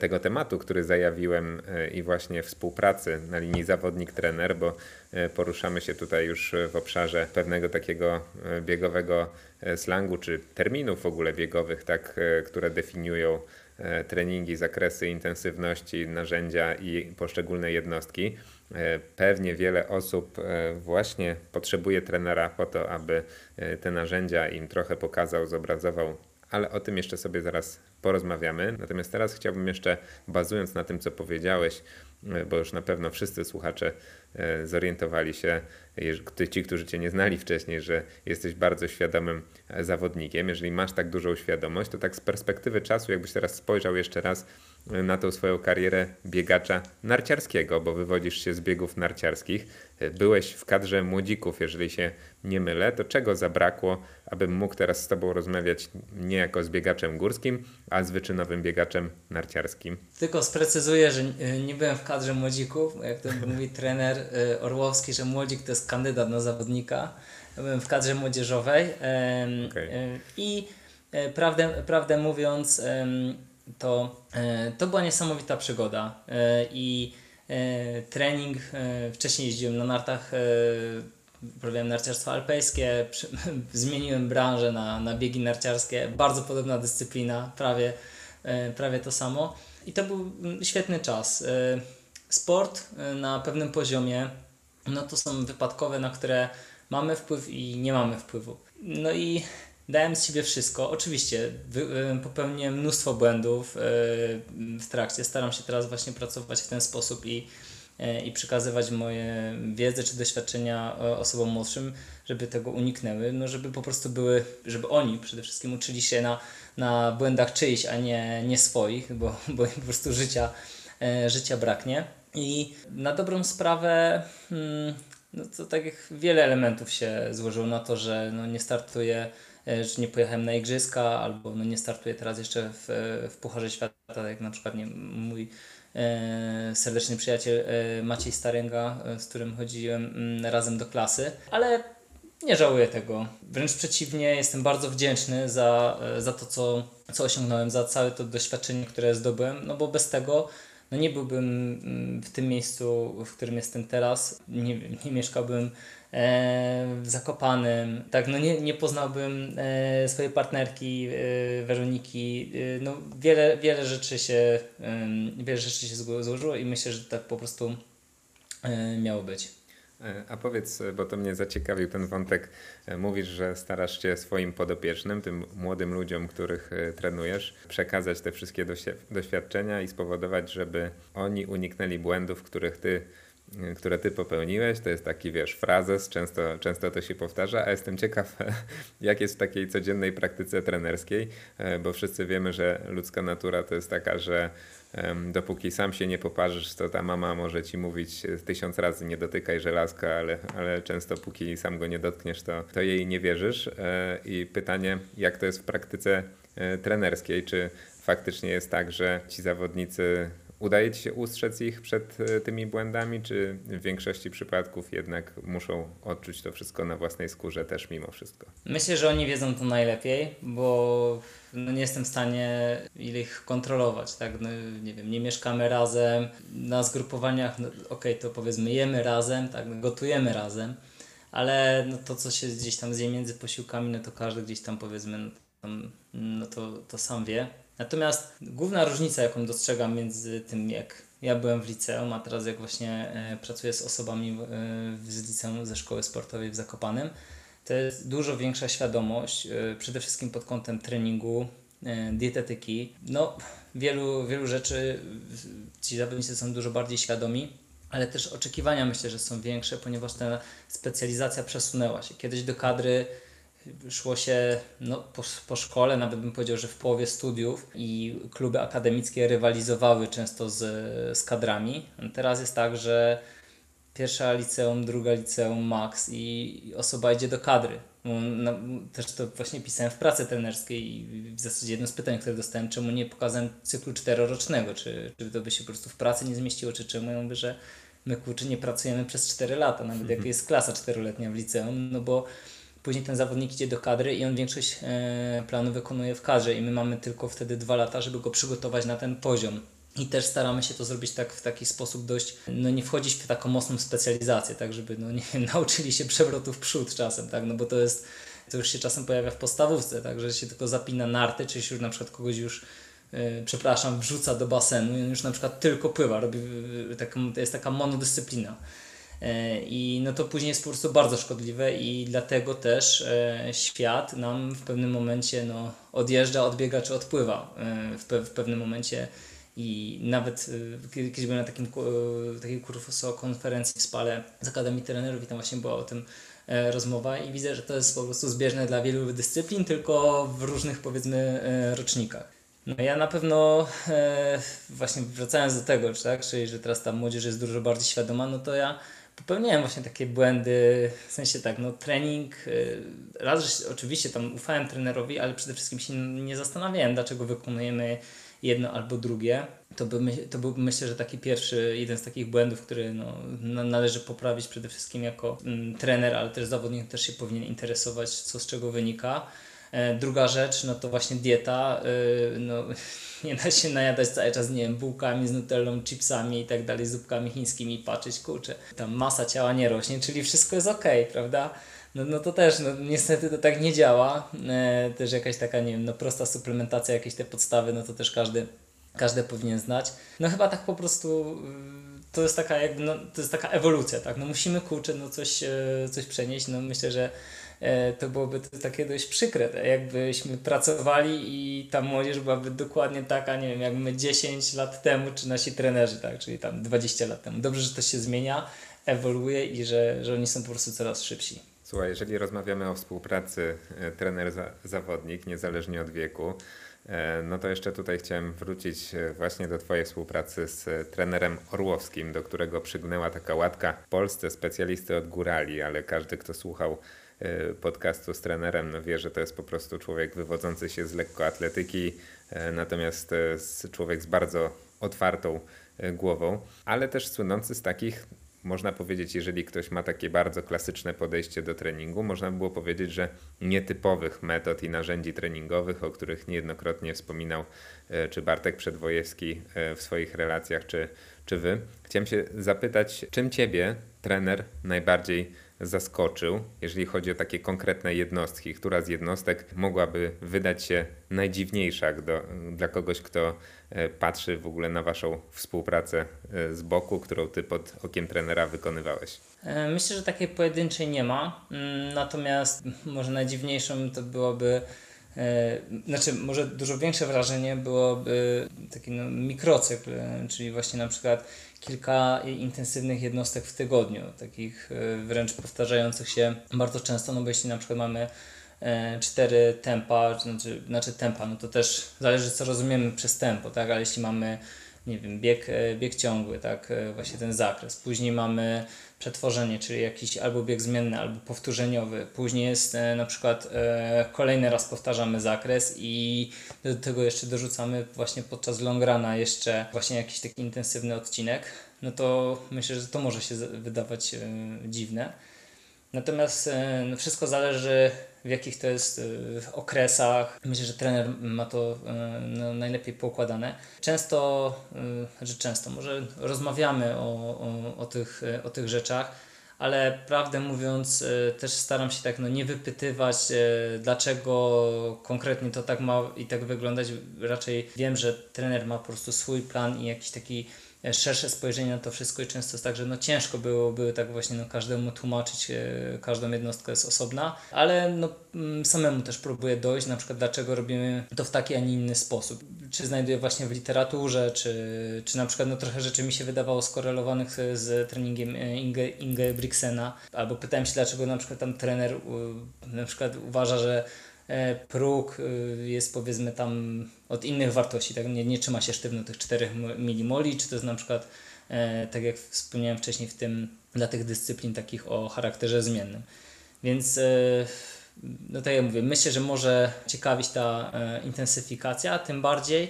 tego tematu, który zajawiłem e, i właśnie współpracy na linii zawodnik-trener, bo e, poruszamy się tutaj już w obszarze pewnego takiego e, biegowego e, slangu czy terminów w ogóle biegowych, tak, e, które definiują e, treningi, zakresy intensywności, narzędzia i poszczególne jednostki. E, Pewnie wiele osób e, właśnie potrzebuje trenera po to, aby e, te narzędzia im trochę pokazał, zobrazował, ale o tym jeszcze sobie zaraz porozmawiamy. Natomiast teraz chciałbym jeszcze, bazując na tym, co powiedziałeś, e, bo już na pewno wszyscy słuchacze e, zorientowali się, ci, którzy Cię nie znali wcześniej, że jesteś bardzo świadomym e, zawodnikiem. Jeżeli masz tak dużą świadomość, to tak z perspektywy czasu, jakbyś teraz spojrzał jeszcze raz na tą swoją karierę biegacza narciarskiego, bo wywodzisz się z biegów narciarskich. E, Byłeś w kadrze młodzików, jeżeli się nie mylę, to czego zabrakło, abym mógł teraz z Tobą rozmawiać nie jako z biegaczem górskim, a z wyczynowym biegaczem narciarskim? Tylko sprecyzuję, że nie byłem w kadrze młodzików, jak to mówi trener y, Orłowski, że młodzik to jest kandydat na zawodnika. Byłem w kadrze młodzieżowej em, Okej. y, i y, prawdę, prawdę mówiąc to, y, to była niesamowita przygoda y, i y, trening, wcześniej jeździłem na nartach Uprawiałem narciarstwo alpejskie, zmieniłem branżę na, na biegi narciarskie, bardzo podobna dyscyplina, prawie, e, prawie to samo. I to był mm, świetny czas. E, Sport e, na pewnym poziomie, no to są wypadkowe, na które mamy wpływ i nie mamy wpływu. No i dałem z siebie wszystko. Oczywiście e, popełniłem mnóstwo błędów e, w trakcie. Staram się teraz właśnie pracować w ten sposób i e, i przekazywać moje wiedzę czy doświadczenia osobom młodszym, żeby tego uniknęły, no żeby po prostu były, żeby oni przede wszystkim uczyli się na, na błędach czyichś, a nie, nie swoich, bo, bo po prostu życia, życia braknie. I na dobrą sprawę, hmm, no to tak jak wiele elementów się złożyło na to, że no nie startuję, że nie pojechałem na igrzyska, albo no nie startuję teraz jeszcze w, w Pucharze Świata, tak jak na przykład nie, mój e, serdeczny przyjaciel e, Maciej Staręga, e, z którym chodziłem mm, razem do klasy, ale nie żałuję tego. Wręcz przeciwnie, jestem bardzo wdzięczny za, e, za to, co, co osiągnąłem, za całe to doświadczenie, które zdobyłem, no bo bez tego no nie byłbym mm, w tym miejscu, w którym jestem teraz, nie, nie mieszkałbym e, w tak, no nie, nie poznałbym e, swojej partnerki e, Weroniki, e, no wiele, wiele rzeczy się, wiele rzeczy się zło- złożyło i myślę, że tak po prostu miało być. A powiedz, bo to mnie zaciekawił ten wątek. Mówisz, że starasz się swoim podopiecznym, tym młodym ludziom, których trenujesz, przekazać te wszystkie doświadczenia i spowodować, żeby oni uniknęli błędów, których ty, które ty popełniłeś. To jest taki, wiesz, frazes, często, często to się powtarza, a jestem ciekaw, jak jest w takiej codziennej praktyce trenerskiej, e, bo wszyscy wiemy, że ludzka natura to jest taka, że Dopóki sam się nie poparzysz, to ta mama może ci mówić e, tysiąc razy nie dotykaj żelazka, ale, ale często póki sam go nie dotkniesz, to, to jej nie wierzysz. E, I pytanie, jak to jest w praktyce trenerskiej? Czy faktycznie jest tak, że ci zawodnicy udaje ci się ustrzec ich przed e, tymi błędami, czy w większości przypadków jednak muszą odczuć to wszystko na własnej skórze też mimo wszystko? Myślę, że oni wiedzą to najlepiej, bo no nie jestem w stanie ich kontrolować, tak, no, nie wiem, nie mieszkamy razem, na zgrupowaniach, no, okej, to powiedzmy jemy razem, tak, no, gotujemy razem, ale no, to, co się gdzieś tam zje między posiłkami, no to każdy gdzieś tam powiedzmy, no, tam, no to, to sam wie. Natomiast główna różnica, jaką dostrzegam między tym, jak ja byłem w liceum, a teraz jak właśnie e, pracuję z osobami e, z liceum, ze szkoły sportowej w Zakopanem, to jest dużo większa świadomość, e, przede wszystkim pod kątem treningu, dietetyki. No, wielu, wielu rzeczy ci zawodnicy są dużo bardziej świadomi, ale też oczekiwania myślę, że są większe, ponieważ ta specjalizacja przesunęła się. Kiedyś do kadry szło się no, po, po szkole, nawet bym powiedział, że w połowie studiów i kluby akademickie rywalizowały często z, z kadrami. Teraz jest tak, że pierwsza liceum, druga liceum, max i osoba idzie do kadry. No, też to właśnie pisałem w pracy trenerskiej i w zasadzie jedno z pytań, które dostałem, czemu nie pokazałem cyklu czterorocznego, czy, czy to by się po prostu w pracy nie zmieściło, czy czemu. Ja mówię, że my kurczę nie pracujemy przez 4 lata, nawet jak jest klasa czteroletnia w liceum, no bo później ten zawodnik idzie do kadry i on większość e, planu wykonuje w kadrze i my mamy tylko wtedy dwa lata, żeby go przygotować na ten poziom. I też staramy się to zrobić tak w taki sposób dość, no nie wchodzić w taką mocną specjalizację, tak żeby, no nie nauczyli się przewrotów w przód czasem, tak, no bo to jest, to już się czasem pojawia w podstawówce, tak, że się tylko zapina narty, czy się już na przykład kogoś już e, przepraszam, wrzuca do basenu i on już na przykład tylko pływa, robi to jest taka monodyscyplina. E, I no to później jest po prostu bardzo szkodliwe i dlatego też e, świat nam w pewnym momencie no, odjeżdża, odbiega czy odpływa e, w, pe w pewnym momencie i nawet kiedy- kiedyś byłem na takim, takiej kurso konferencji w Spale z Akademii Trenerów i tam właśnie była o tym rozmowa i widzę, że to jest po prostu zbieżne dla wielu dyscyplin, tylko w różnych powiedzmy rocznikach. No ja na pewno właśnie wracając do tego, czy tak, czyli że teraz ta młodzież jest dużo bardziej świadoma, no to ja popełniałem właśnie takie błędy, w sensie tak, no trening, y, raz, że oczywiście tam ufałem trenerowi, ale przede wszystkim się nie zastanawiałem, dlaczego wykonujemy jedno albo drugie. To my- to był myślę, że taki pierwszy, jeden z takich błędów, który no, na- należy poprawić przede wszystkim jako mm, trener, ale też zawodnik też się powinien interesować, co z czego wynika. E, Druga rzecz, no to właśnie dieta. y, No, nie da się najadać cały czas, nie wiem, bułkami z nutellą, chipsami i tak dalej, zupkami chińskimi, patrzeć, kurczę, tam masa ciała nie rośnie, czyli wszystko jest ok, prawda? No, no to też, no niestety to tak nie działa. E, też jakaś taka, nie wiem, no prosta suplementacja, jakieś te podstawy, no to też każdy, każdy powinien znać. No chyba tak po prostu y, to jest taka jakby, no, to jest taka ewolucja, tak? No musimy kurczę, no coś, e, coś przenieść, no myślę, że e, to byłoby to takie dość przykre, tak? jakbyśmy pracowali i ta młodzież byłaby dokładnie taka, nie wiem, jak my 10 lat temu, czy nasi trenerzy, tak, czyli tam 20 lat temu. Dobrze, że to się zmienia, ewoluuje i że, że oni są po prostu coraz szybsi. Słuchaj, jeżeli rozmawiamy o współpracy e, trener-zawodnik, niezależnie od wieku, e, no to jeszcze tutaj chciałem wrócić e, właśnie do Twojej współpracy z e, trenerem Orłowskim, do którego przygnęła taka łatka w Polsce specjalisty od górali, ale każdy, kto słuchał e, podcastu z trenerem, no wie, że to jest po prostu człowiek wywodzący się z lekkoatletyki, e, natomiast e, człowiek z bardzo otwartą e, głową, ale też słynący z takich można powiedzieć, jeżeli ktoś ma takie bardzo klasyczne podejście do treningu, można by było powiedzieć, że nietypowych metod i narzędzi treningowych, o których niejednokrotnie wspominał e, czy Bartek Przedwojewski e, w swoich relacjach, czy, czy wy. Chciałem się zapytać, czym ciebie trener najbardziej zaskoczył, jeżeli chodzi o takie konkretne jednostki? Która z jednostek mogłaby wydać się najdziwniejsza do, dla kogoś, kto e, patrzy w ogóle na waszą współpracę e, z boku, którą ty pod okiem trenera wykonywałeś? E, Myślę, że takiej pojedynczej nie ma. Mm, Natomiast może najdziwniejszym to byłoby, znaczy może dużo większe wrażenie byłoby taki no, mikrocykl, czyli właśnie na przykład kilka intensywnych jednostek w tygodniu, takich e, wręcz powtarzających się bardzo często, no bo jeśli na przykład mamy e, cztery tempa, znaczy, znaczy tempa, no to też zależy co rozumiemy przez tempo, tak, ale jeśli mamy nie wiem, bieg, e, bieg ciągły, tak, e, właśnie ten zakres. Później mamy przetworzenie, czyli jakiś albo bieg zmienny, albo powtórzeniowy. Później jest e, na przykład kolejny raz powtarzamy zakres i do tego jeszcze dorzucamy właśnie podczas long runa jeszcze właśnie jakiś taki intensywny odcinek. No to myślę, że to może się wydawać dziwne. Natomiast e, no wszystko zależy w jakich to jest e, okresach. Myślę, że trener ma to e, no, najlepiej poukładane. Często, znaczy często, może rozmawiamy o, o, o, tych, o tych rzeczach, ale prawdę mówiąc też staram się tak no, nie wypytywać dlaczego konkretnie to tak ma i tak wyglądać. Raczej wiem, że trener ma po prostu swój plan i jakiś taki szersze spojrzenie na to wszystko i często jest tak, że no ciężko byłoby tak właśnie no każdemu tłumaczyć, e, każdą jednostkę jest osobna, ale no mm, samemu też próbuję dojść, na przykład dlaczego robimy to w taki, a nie inny sposób. Czy znajduję właśnie w literaturze, czy, czy na przykład no trochę rzeczy mi się wydawało skorelowanych e, z treningiem e, Inge, Inge Brixena, albo pytałem się dlaczego na przykład tam trener na przykład uważa, że e, próg y, jest powiedzmy tam od innych wartości, tak? Nie, nie trzyma się sztywno tych 4 milimoli, czy to jest na przykład, e, tak jak wspomniałem wcześniej, w tym dla tych dyscyplin takich o charakterze zmiennym. Więc e, no tak jak mówię, myślę, że może ciekawić ta e, intensyfikacja, tym bardziej, e,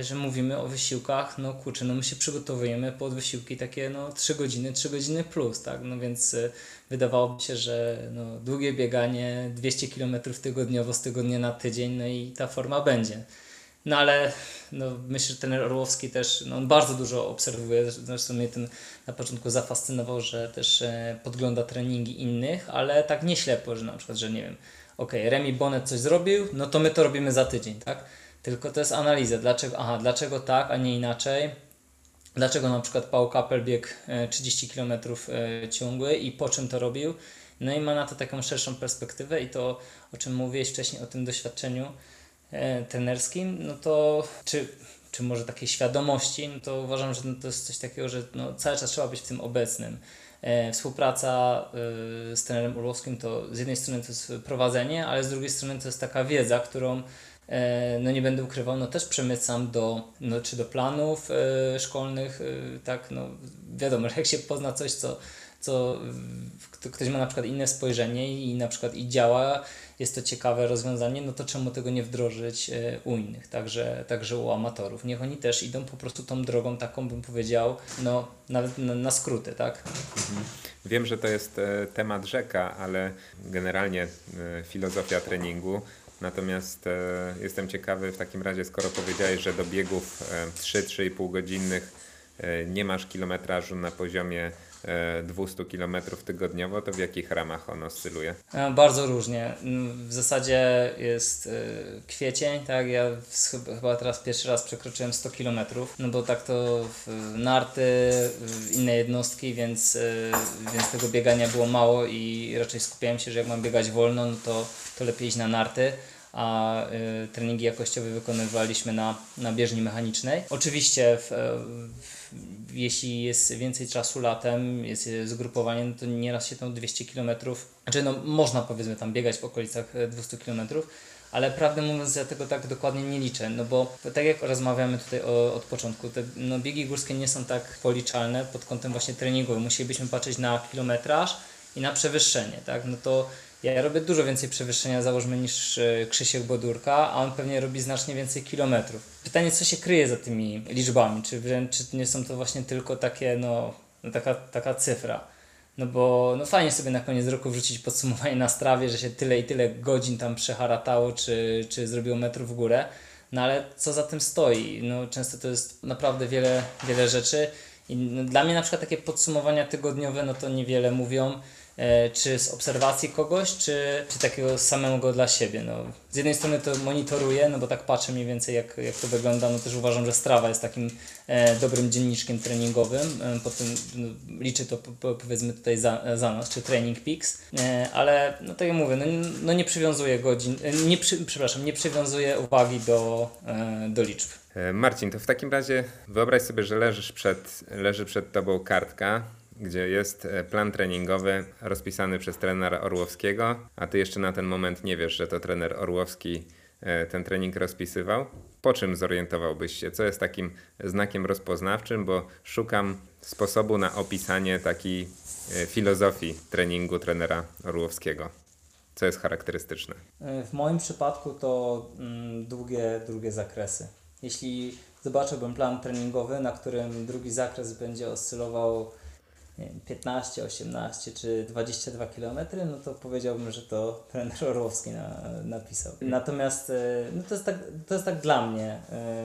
że mówimy o wysiłkach, no kurczę, no my się przygotowujemy pod wysiłki takie no 3 godziny, 3 godziny plus, tak, no więc e, wydawałoby się, że no, długie bieganie, 200 km tygodniowo z tygodnia na tydzień, no i ta forma będzie. No ale no, myślę, że ten Orłowski też, no, on bardzo dużo obserwuje, zresztą mnie ten na początku zafascynował, że też e, podgląda treningi innych, ale tak nie ślepo, że na przykład, że nie wiem, okej, Remi Bonnet coś zrobił, no to my to robimy za tydzień, tak? Tylko to jest analiza, dlaczego, aha, dlaczego tak, a nie inaczej. Dlaczego na przykład Paul Kappel biegł e, 30 km e, ciągły i po czym to robił. No i ma na to taką szerszą perspektywę i to, o czym mówiłeś wcześniej, o tym doświadczeniu e, trenerskim, no to czy, czy może takiej świadomości, no to uważam, że no to jest coś takiego, że no cały czas trzeba być w tym obecnym. E, współpraca e, z trenerem Orłowskim to z jednej strony to jest prowadzenie, ale z drugiej strony to jest taka wiedza, którą e, no nie będę ukrywał, no też przemycam do, no czy do planów e, szkolnych, e, tak, no wiadomo, że jak się pozna coś, co, co kto- ktoś ma na przykład inne spojrzenie i na przykład i działa, jest to ciekawe rozwiązanie, no to czemu tego nie wdrożyć e, u innych, także, także u amatorów. Niech oni też idą po prostu tą drogą taką, bym powiedział, no nawet na, na skróty, tak? Wiem, że to jest e, temat rzeka, ale generalnie e, filozofia treningu. Natomiast e, jestem ciekawy w takim razie, skoro powiedziałeś, że do biegów e, 3-3,5 godzinnych e, nie masz kilometrażu na poziomie 200 km tygodniowo, to w jakich ramach on oscyluje? E, Bardzo różnie. Mm, W zasadzie jest e, kwiecień, tak? Ja chyba- teraz pierwszy raz przekroczyłem 100 km, no bo tak to narty, inne jednostki, więc, e, więc tego biegania było mało i raczej skupiałem się, że jak mam biegać wolno, no to, to lepiej iść na narty. A e, treningi jakościowe wykonywaliśmy na, na bieżni mechanicznej. Oczywiście, w, e, w, jeśli jest więcej czasu latem, jest zgrupowanie, no to nieraz się tam 200 km, znaczy no można powiedzmy tam biegać w okolicach e, 200 km, ale prawdę mówiąc ja tego tak dokładnie nie liczę, no bo tak jak rozmawiamy tutaj o, od początku, te no, biegi górskie nie są tak policzalne pod kątem właśnie treningowym, musielibyśmy patrzeć na kilometraż i na przewyższenie, tak, no to ja robię dużo więcej przewyższenia, założmy, niż e, Krzysiek Bodurka, a on pewnie robi znacznie więcej kilometrów. Pytanie, co się kryje za tymi liczbami? Czy wręcz czy nie są to właśnie tylko takie, no, no taka, taka cyfra? No bo no fajnie sobie na koniec roku wrzucić podsumowanie na strawie, że się tyle i tyle godzin tam przeharatało, czy, czy zrobiło metrów w górę. No ale co za tym stoi? No często to jest naprawdę wiele, wiele rzeczy. I no, dla mnie na przykład takie podsumowania tygodniowe, no to niewiele mówią. E, czy z obserwacji kogoś, czy, czy takiego samego dla siebie. No, z jednej strony to monitoruję, no bo tak patrzę mniej więcej jak, jak to wygląda, no też uważam, że Strava jest takim e, dobrym dzienniczkiem treningowym, e, potem no, liczę to po, po, powiedzmy tutaj za, za nas, czy Training Peaks, e, ale no tak jak mówię, no, no nie przywiązuję godzin, e, nie przy, przepraszam, nie przywiązuję uwagi do, e, do liczb. Marcin, to w takim razie wyobraź sobie, że leżysz przed, leży przed tobą kartka, gdzie jest e, plan treningowy rozpisany przez trenera Orłowskiego, a ty jeszcze na ten moment nie wiesz, że to trener Orłowski e, ten trening rozpisywał. Po czym zorientowałbyś się? Co jest takim znakiem rozpoznawczym, bo szukam sposobu na opisanie takiej e, filozofii treningu trenera Orłowskiego. Co jest charakterystyczne? W moim przypadku to mm, długie, długie zakresy. Jeśli zobaczyłbym plan treningowy, na którym drugi zakres będzie oscylował nie wiem, 15, 18 czy 22 km, no to powiedziałbym, że to trener Orłowski na, napisał. Natomiast e, no to, jest tak, to jest tak dla mnie. E,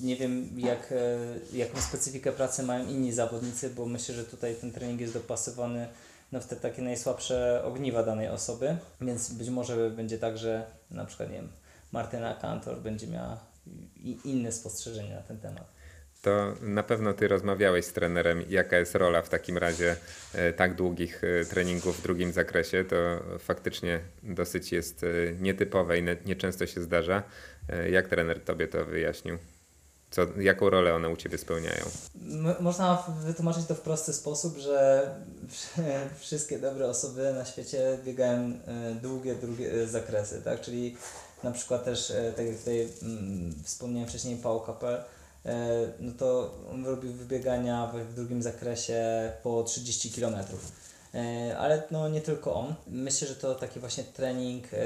Nie wiem, jak, e, jaką specyfikę pracy mają inni zawodnicy, bo myślę, że tutaj ten trening jest dopasowany no, w te takie najsłabsze ogniwa danej osoby, więc być może będzie tak, że na przykład, nie wiem, Martyna Kantor będzie miała inne spostrzeżenia na ten temat. To na pewno ty rozmawiałeś z trenerem, jaka jest rola w takim razie e, tak długich e, treningów w drugim zakresie. To faktycznie dosyć jest e, nietypowe i nie- nieczęsto się zdarza. Jak trener tobie to wyjaśnił? Co, jaką rolę one u ciebie spełniają? Można wytłumaczyć to w prosty sposób, że wszystkie dobre osoby na świecie biegają długie, długie zakresy, tak? Czyli na przykład też, tak jak tutaj mm, wspomniałem wcześniej, Paul Capel, no to on robił wybiegania w, drugim zakresie po 30 km. E, Ale no nie tylko on. Myślę, że to taki właśnie trening e,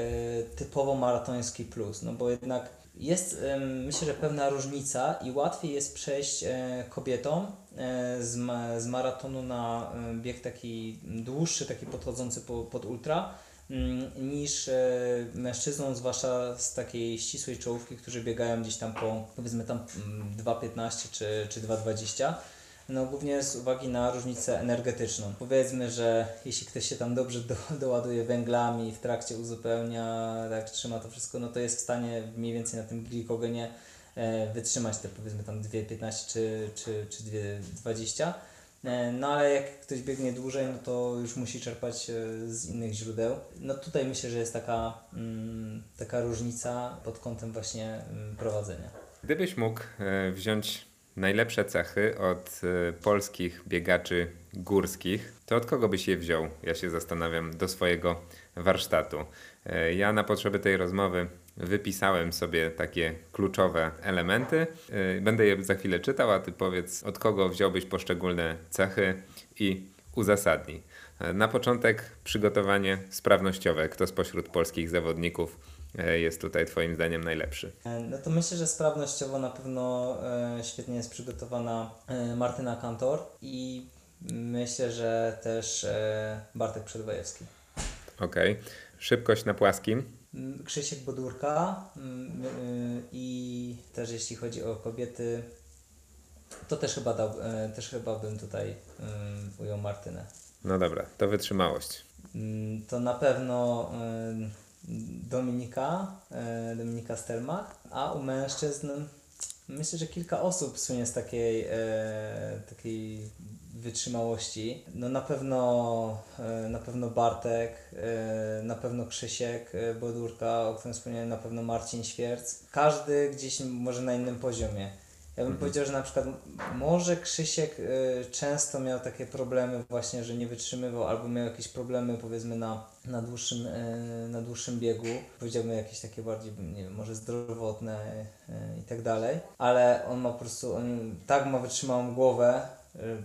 typowo maratoński plus, no bo jednak jest myślę, że pewna różnica i łatwiej jest przejść e, kobietom e, z, z maratonu na e, bieg taki dłuższy, taki podchodzący po, pod ultra, niż e, mężczyznom, zwłaszcza z takiej ścisłej czołówki, którzy biegają gdzieś tam po powiedzmy tam mm, 2,15 czy, czy 2,20. No głównie z uwagi na różnicę energetyczną. Powiedzmy, że jeśli ktoś się tam dobrze do, doładuje węglami w trakcie uzupełnia, tak trzyma to wszystko, no to jest w stanie mniej więcej na tym glikogenie e, wytrzymać te powiedzmy tam 2,15 czy, czy, czy 2,20. E, No ale jak ktoś biegnie dłużej, no to już musi czerpać e, z innych źródeł. No tutaj myślę, że jest taka, mm, taka różnica pod kątem właśnie mm, prowadzenia. Gdybyś mógł e, wziąć najlepsze cechy od polskich biegaczy górskich, to od kogo byś je wziął? Ja się zastanawiam do swojego warsztatu. Ja na potrzeby tej rozmowy wypisałem sobie takie kluczowe elementy. E, Będę je za chwilę czytał, a ty powiedz, od kogo wziąłbyś poszczególne cechy i uzasadnij. E, Na początek przygotowanie sprawnościowe. Kto spośród polskich zawodników e, jest tutaj Twoim zdaniem najlepszy? E, No to myślę, że sprawnościowo na pewno e, świetnie jest przygotowana e, Martyna Kantor i myślę, że też Bartek Przedwojewski. Okej. Szybkość na płaskim. Mm, Krzysiek Bodurka mm, y, i też jeśli chodzi o kobiety, to też chyba, dał, e, też chyba bym tutaj mm, ujął Martynę. No dobra, to wytrzymałość. To na pewno y, Dominika, y, Dominika Stelmach, a u mężczyzn myślę, że kilka osób słynie z takiej, e, takiej wytrzymałości. No na pewno, e, na pewno Bartek, e, na pewno Krzysiek e, Bodurka, o którym wspomniałem, na pewno Marcin Świerc. Każdy gdzieś może na innym poziomie. Ja bym powiedział, że na przykład może Krzysiek często miał takie problemy właśnie, że nie wytrzymywał albo miał jakieś problemy powiedzmy na, na, dłuższym, na dłuższym biegu. Powiedziałbym jakieś takie bardziej, nie wiem, może zdrowotne i tak dalej. Ale on ma po prostu, on tak ma wytrzymałą głowę,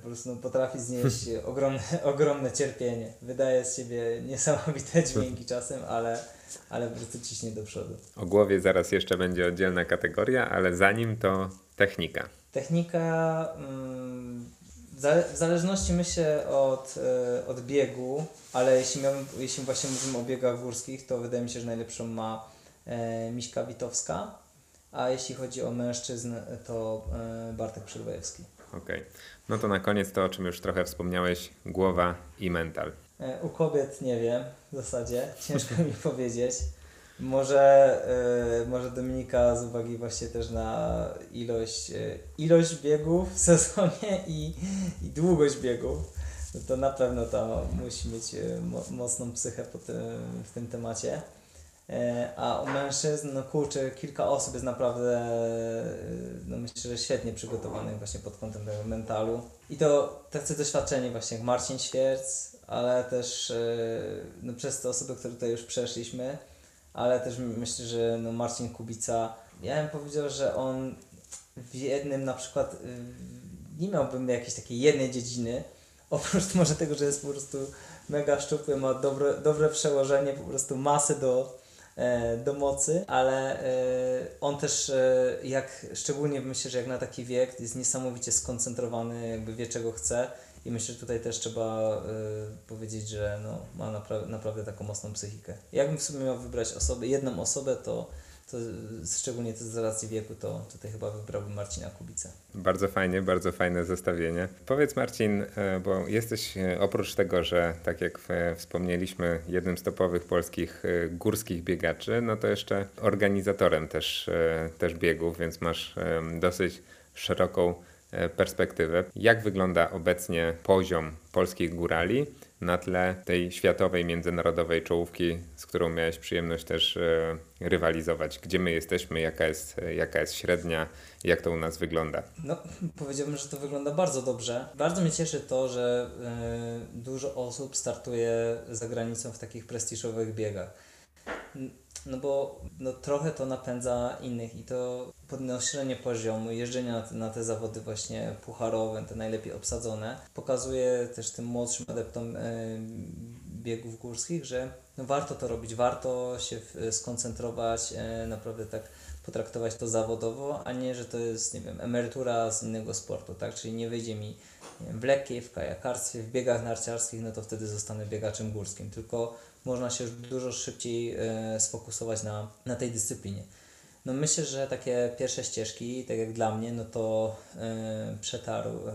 po prostu no, potrafi znieść ogromne, ogromne cierpienie. Wydaje z siebie niesamowite dźwięki czasem, ale, ale po prostu ciśnie do przodu. O głowie zaraz jeszcze będzie oddzielna kategoria, ale zanim to technika. Technika mm, w zale- w zależności myślę od, e, od biegu, ale jeśli, miałbym, jeśli właśnie mówimy o biegach górskich, to wydaje mi się, że najlepszą ma e, Miśka Witowska, a jeśli chodzi o mężczyzn, to e, Bartek Przedwojewski. Okej. No to na koniec to, o czym już trochę wspomniałeś, głowa i mental. E, U kobiet nie wiem w zasadzie, ciężko mi powiedzieć. Może, e, może Dominika z uwagi właśnie też na ilość, ilość biegów w sezonie i, i długość biegów, to na pewno ta musi mieć mo, mocną psychę po tym, w tym temacie. E, A u mężczyzn, no kurczę, kilka osób jest naprawdę, e, no myślę, że świetnie przygotowanych właśnie pod kątem tego mentalu. I to tacy doświadczeni właśnie jak Marcin Świerc, ale też e, no, przez te osoby, które tutaj już przeszliśmy, ale też myślę, że no Marcin Kubica, ja bym powiedział, że on w jednym na przykład nie miałbym jakiejś takiej jednej dziedziny, oprócz może tego, że jest po prostu mega szczupły, ma dobre, dobre przełożenie, po prostu masy do, do mocy, ale e, on też e, jak, szczególnie myślę, że jak na taki wiek jest niesamowicie skoncentrowany, jakby wie czego chce i myślę, że tutaj też trzeba e, powiedzieć, że no, ma napra- naprawdę taką mocną psychikę. Jakbym w sumie miał wybrać osobę, jedną osobę, to, to szczególnie z racji wieku, to tutaj chyba wybrałbym Marcina Kubicę. Bardzo fajnie, bardzo fajne zestawienie. Powiedz Marcin, e, bo jesteś e, oprócz tego, że tak jak e, wspomnieliśmy, jednym z topowych polskich górskich biegaczy, no to jeszcze organizatorem też, też biegów, więc masz dosyć szeroką perspektywę. Jak wygląda obecnie poziom polskich górali na tle tej światowej, międzynarodowej czołówki, z którą miałeś przyjemność też e, rywalizować? Gdzie my jesteśmy, jaka jest, e, jaka jest średnia, jak to u nas wygląda? No, powiedziałbym, że to wygląda bardzo dobrze. Bardzo mnie cieszy to, że y, dużo osób startuje za granicą w takich prestiżowych biegach. No bo no, trochę to napędza innych i to podnoszenie poziomu, jeżdżenie na te, na te zawody właśnie pucharowe, te najlepiej obsadzone, pokazuje też tym młodszym adeptom y, biegów górskich, że no, warto to robić, warto się w, skoncentrować, y, naprawdę tak potraktować to zawodowo, a nie, że to jest, nie wiem, emerytura z innego sportu, tak? Czyli nie wyjdzie mi nie wiem, w lekkiej, w kajakarstwie, w biegach narciarskich, no to wtedy zostanę biegaczem górskim, tylko można się już dużo szybciej e, sfokusować na, na tej dyscyplinie. No myślę, że takie pierwsze ścieżki, tak jak dla mnie, no to e, przetarł e,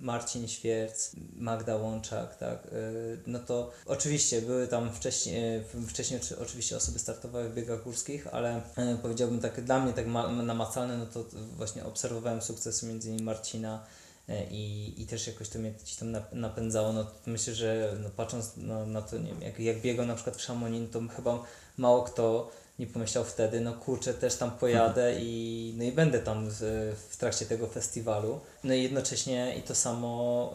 Marcin Świerc, Magda Łączak, tak, e, no to oczywiście były tam wcześniej, wcześniej oczy- oczywiście osoby startowały w biegach górskich, ale e, powiedziałbym tak dla mnie tak ma, namacalne, no to właśnie obserwowałem sukcesy między innymi Marcina i, i też jakoś to mnie gdzieś tam nap- napędzało, no myślę, że no, patrząc na, na to, nie wiem, jak, jak biegał na przykład w Szamonin, to chyba mało kto nie pomyślał wtedy, no kurczę, też tam pojadę i, no i będę tam w, w trakcie tego festiwalu. No i jednocześnie i to samo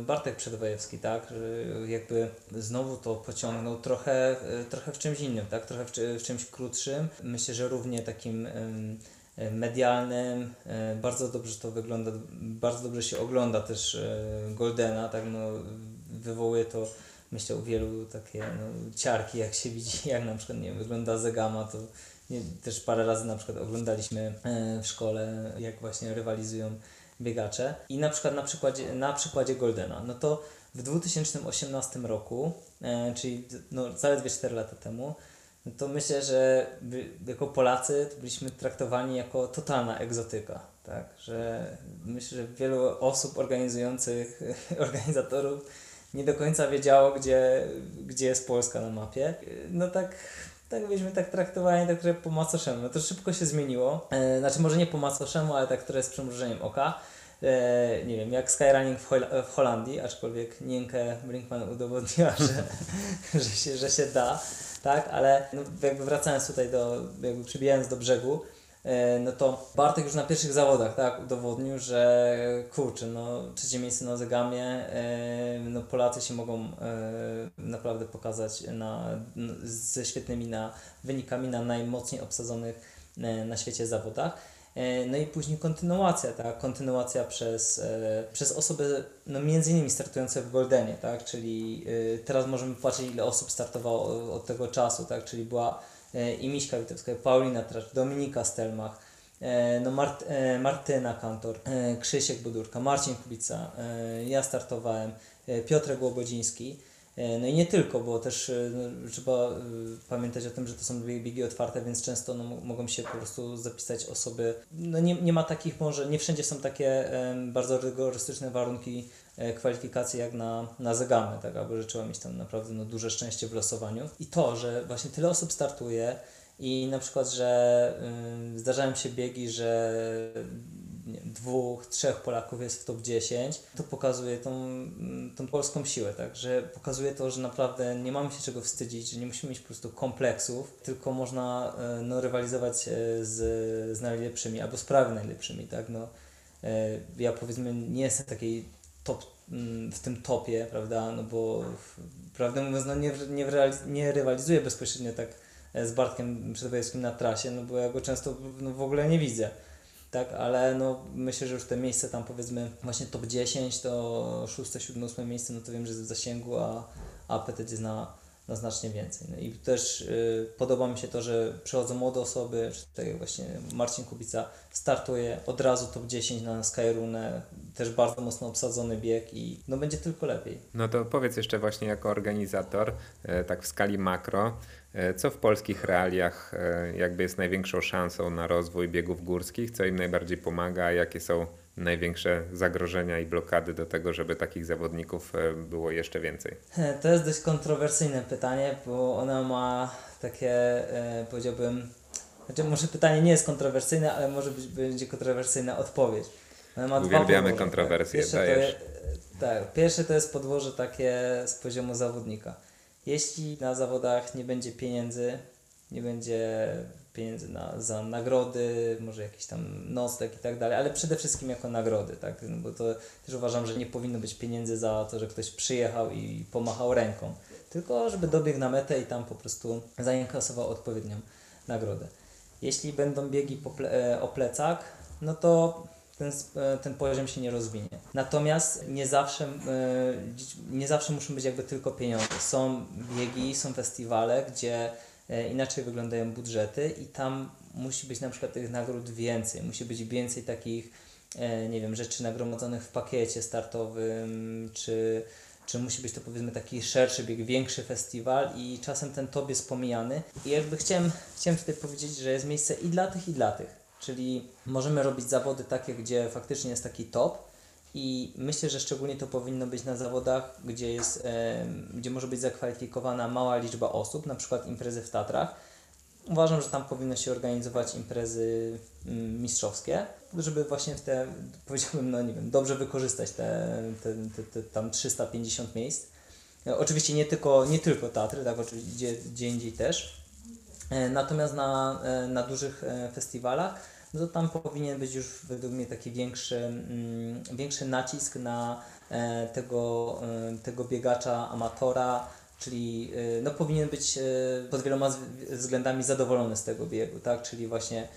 e, Bartek Przedwojewski, tak, że jakby znowu to pociągnął trochę, e, trochę w czymś innym, tak, trochę w, w czymś krótszym. Myślę, że równie takim medialnym, e, bardzo dobrze to wygląda, bardzo dobrze się ogląda też Goldena, tak, no wywołuje to myślę u wielu takie no, ciarki, jak się widzi, jak na przykład nie wiem, wygląda Zegama, to nie, też parę razy na przykład oglądaliśmy e, w szkole, jak właśnie rywalizują biegacze. I na przykład na przykładzie, na przykładzie Goldena, no to w 2018 roku, e, czyli no, zaledwie 4 lata temu, no to myślę, że jako Polacy byliśmy traktowani jako totalna egzotyka, tak, że myślę, że wielu osób organizujących, organizatorów nie do końca wiedziało, gdzie, gdzie jest Polska na mapie. No tak, tak byliśmy tak traktowani tak trochę po macoszemu. No to szybko się zmieniło. E, znaczy może nie po macoszemu, ale tak trochę z przymrużeniem oka. E, nie wiem, jak skyrunning w, Hol- w Holandii, aczkolwiek Nienke Brinkman udowodniła, że, że, się, że się da, tak, ale no, jakby wracając tutaj do, jakby przybijając do brzegu, no to Bartek już na pierwszych zawodach tak, udowodnił, że kurczę, no trzecie miejsce na Zegamie, e, no Polacy się mogą e, naprawdę pokazać na, ze świetnymi na, wynikami na najmocniej obsadzonych e, na świecie zawodach. E, No i później kontynuacja, tak? Kontynuacja przez, e, przez osoby, no między innymi startujące w Goldenie, tak? Czyli e, teraz możemy patrzeć ile osób startowało od- tego czasu, tak? Czyli była e, i Miśka Witowska, Paulina Tracz, Dominika Stelmach, e, no Mart, e, Martyna Kantor, e, Krzysiek Budurka, Marcin Kubica, e, ja startowałem, e, Piotrek Łobodziński, E, No i nie tylko, bo też e, no, trzeba e, pamiętać o tym, że to są biegi otwarte, więc często no, mo- mogą się po prostu zapisać osoby. No nie, nie ma takich może, nie wszędzie są takie bardzo rygorystyczne warunki e, kwalifikacji jak na, na zegamy, tak, że trzeba mieć tam naprawdę no, duże szczęście w losowaniu. I to, że właśnie tyle osób startuje i na przykład, że ym, zdarzają się biegi, że nie dwóch, trzech Polaków jest w top 10, to pokazuje tą, mm, tą polską siłę, tak? Że pokazuje to, że naprawdę nie mamy się czego wstydzić, że nie musimy mieć po prostu kompleksów, tylko można e, no, rywalizować e, z, z najlepszymi albo z prawie najlepszymi, tak? No, e, ja powiedzmy nie jestem takiej top, mm, w tym topie, prawda? No bo prawdę mówiąc, no nie, nie, nie rywalizuję bezpośrednio tak e, z Bartkiem Przedwojewskim na trasie, no bo ja go często no, w ogóle nie widzę tak, ale no myślę, że już te miejsce tam powiedzmy właśnie top 10 to 6, 7, 8 miejsce, no to wiem, że jest w zasięgu, a, a apetyt jest na, na znacznie więcej. No i też y, podoba mi się to, że przychodzą młode osoby, czy tak jak właśnie Marcin Kubica startuje od razu top 10 na Skyrunę, też bardzo mocno obsadzony bieg i no będzie tylko lepiej. No to powiedz jeszcze właśnie jako organizator, e, tak w skali makro, e, co w polskich realiach e, jakby jest największą szansą na rozwój biegów górskich, co im najbardziej pomaga, jakie są największe zagrożenia i blokady do tego, żeby takich zawodników e, było jeszcze więcej? To jest dość kontrowersyjne pytanie, bo ona ma takie, e, powiedziałbym, znaczy może pytanie nie jest kontrowersyjne, ale może być będzie kontrowersyjna odpowiedź. Ona ma dwa Uwielbiamy podłoża, kontrowersje, Pierwsze to, dajesz. je, tak, pierwsze to jest podłoże takie z poziomu zawodnika. Jeśli na zawodach nie będzie pieniędzy, nie będzie pieniędzy na, za nagrody, może jakiś tam nocleg i tak dalej, ale przede wszystkim jako nagrody, tak? No bo to też uważam, że nie powinno być pieniędzy za to, że ktoś przyjechał i pomachał ręką, tylko żeby dobiegł na metę i tam po prostu zainkasował odpowiednią nagrodę. Jeśli będą biegi po ple, e, o plecach, no to ten, e, ten poziom się nie rozwinie. Natomiast nie zawsze, e, nie zawsze muszą być jakby tylko pieniądze. Są biegi, są festiwale, gdzie inaczej wyglądają budżety i tam musi być na przykład tych nagród więcej. Musi być więcej takich, e, nie wiem, rzeczy nagromadzonych w pakiecie startowym, czy czy musi być to powiedzmy taki szerszy bieg, większy festiwal i czasem ten top jest pomijany. I jakby chciałem, chciałem tutaj powiedzieć, że jest miejsce i dla tych, i dla tych. Czyli możemy robić zawody takie, gdzie faktycznie jest taki top i myślę, że szczególnie to powinno być na zawodach, gdzie, jest, gdzie może być zakwalifikowana mała liczba osób, na przykład imprezy w Tatrach. Uważam, że tam powinno się organizować imprezy mm, mistrzowskie, żeby właśnie w te, powiedziałbym, no nie wiem, dobrze wykorzystać te, te, te, te tam 350 miejsc. E, Oczywiście nie tylko, nie tylko Tatry, tak, oczywiście gdzie, gdzie indziej też. E, Natomiast na, e, na dużych festiwalach, no to tam powinien być już według mnie taki większy, mm, większy nacisk na e, tego, e, tego biegacza amatora, czyli e, no, powinien być pod wieloma względami zadowolony z tego biegu, tak? Czyli właśnie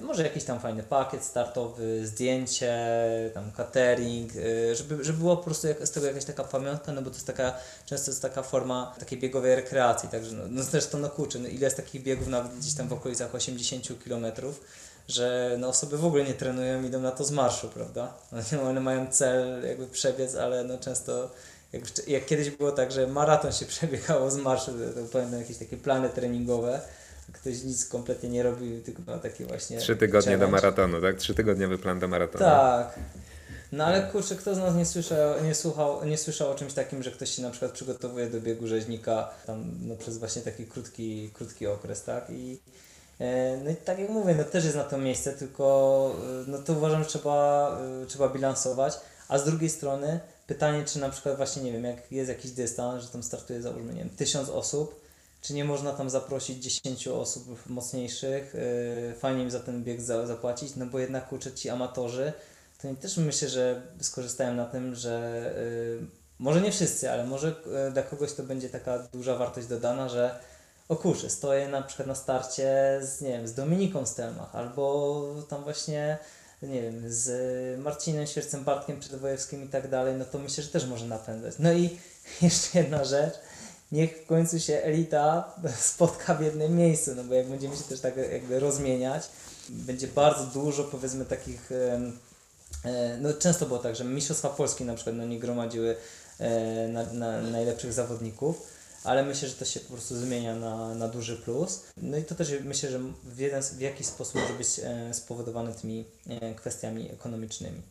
może jakiś tam fajny pakiet startowy, zdjęcie, tam catering, żeby, żeby była po prostu jak, z tego jakaś taka pamiątka, no bo to jest taka, często jest taka forma takiej biegowej rekreacji, także no, no zresztą no kurczę, no ile jest takich biegów nawet gdzieś tam w okolicach 80 kilometrów, że no osoby w ogóle nie trenują, idą na to z marszu, prawda? No, One mają cel jakby przebiec, ale no często jak, jak kiedyś było tak, że maraton się przebiegało z marszu, to, to pamiętam jakieś takie plany treningowe, ktoś nic kompletnie nie robił, tylko miał takie właśnie Trzy tygodnie do challenge. maratonu, tak? Trzytygodniowy plan do maratonu. Tak. No ale kurczę, kto z nas nie słyszał, nie, słuchał, nie słyszał o czymś takim, że ktoś się na przykład przygotowuje do biegu rzeźnika tam no, przez właśnie taki krótki, krótki okres, tak? I no i tak jak mówię, no też jest na to miejsce, tylko e, no to uważam, że trzeba, e, trzeba bilansować, a z drugiej strony pytanie, czy na przykład właśnie, nie wiem, jak jest jakiś dystans, że tam startuje załóżmy, nie wiem, tysiąc osób, czy nie można tam zaprosić 10 osób mocniejszych, yy, fajnie im za ten bieg za, zapłacić, no bo jednak kurczę ci amatorzy, to też myślę, że skorzystają na tym, że yy, może nie wszyscy, ale może yy, dla kogoś to będzie taka duża wartość dodana, że o kurczę, stoję na przykład na starcie z, nie wiem, z Dominiką Stelmach, albo tam właśnie, nie wiem, z Marcinem Świercem, Bartkiem Przedwojewskim i tak dalej, no to myślę, że też może napędzać. No i jeszcze jedna rzecz, niech w końcu się elita spotka w jednym miejscu, no bo jak będziemy się też tak jakby rozmieniać, będzie bardzo dużo powiedzmy takich, e, no często było tak, że Mistrzostwa Polski na przykład no nie gromadziły e, na, na najlepszych zawodników, ale myślę, że to się po prostu zmienia na, na duży plus. No i to też myślę, że w, jeden, w jakiś sposób może być e, spowodowane tymi e, kwestiami ekonomicznymi.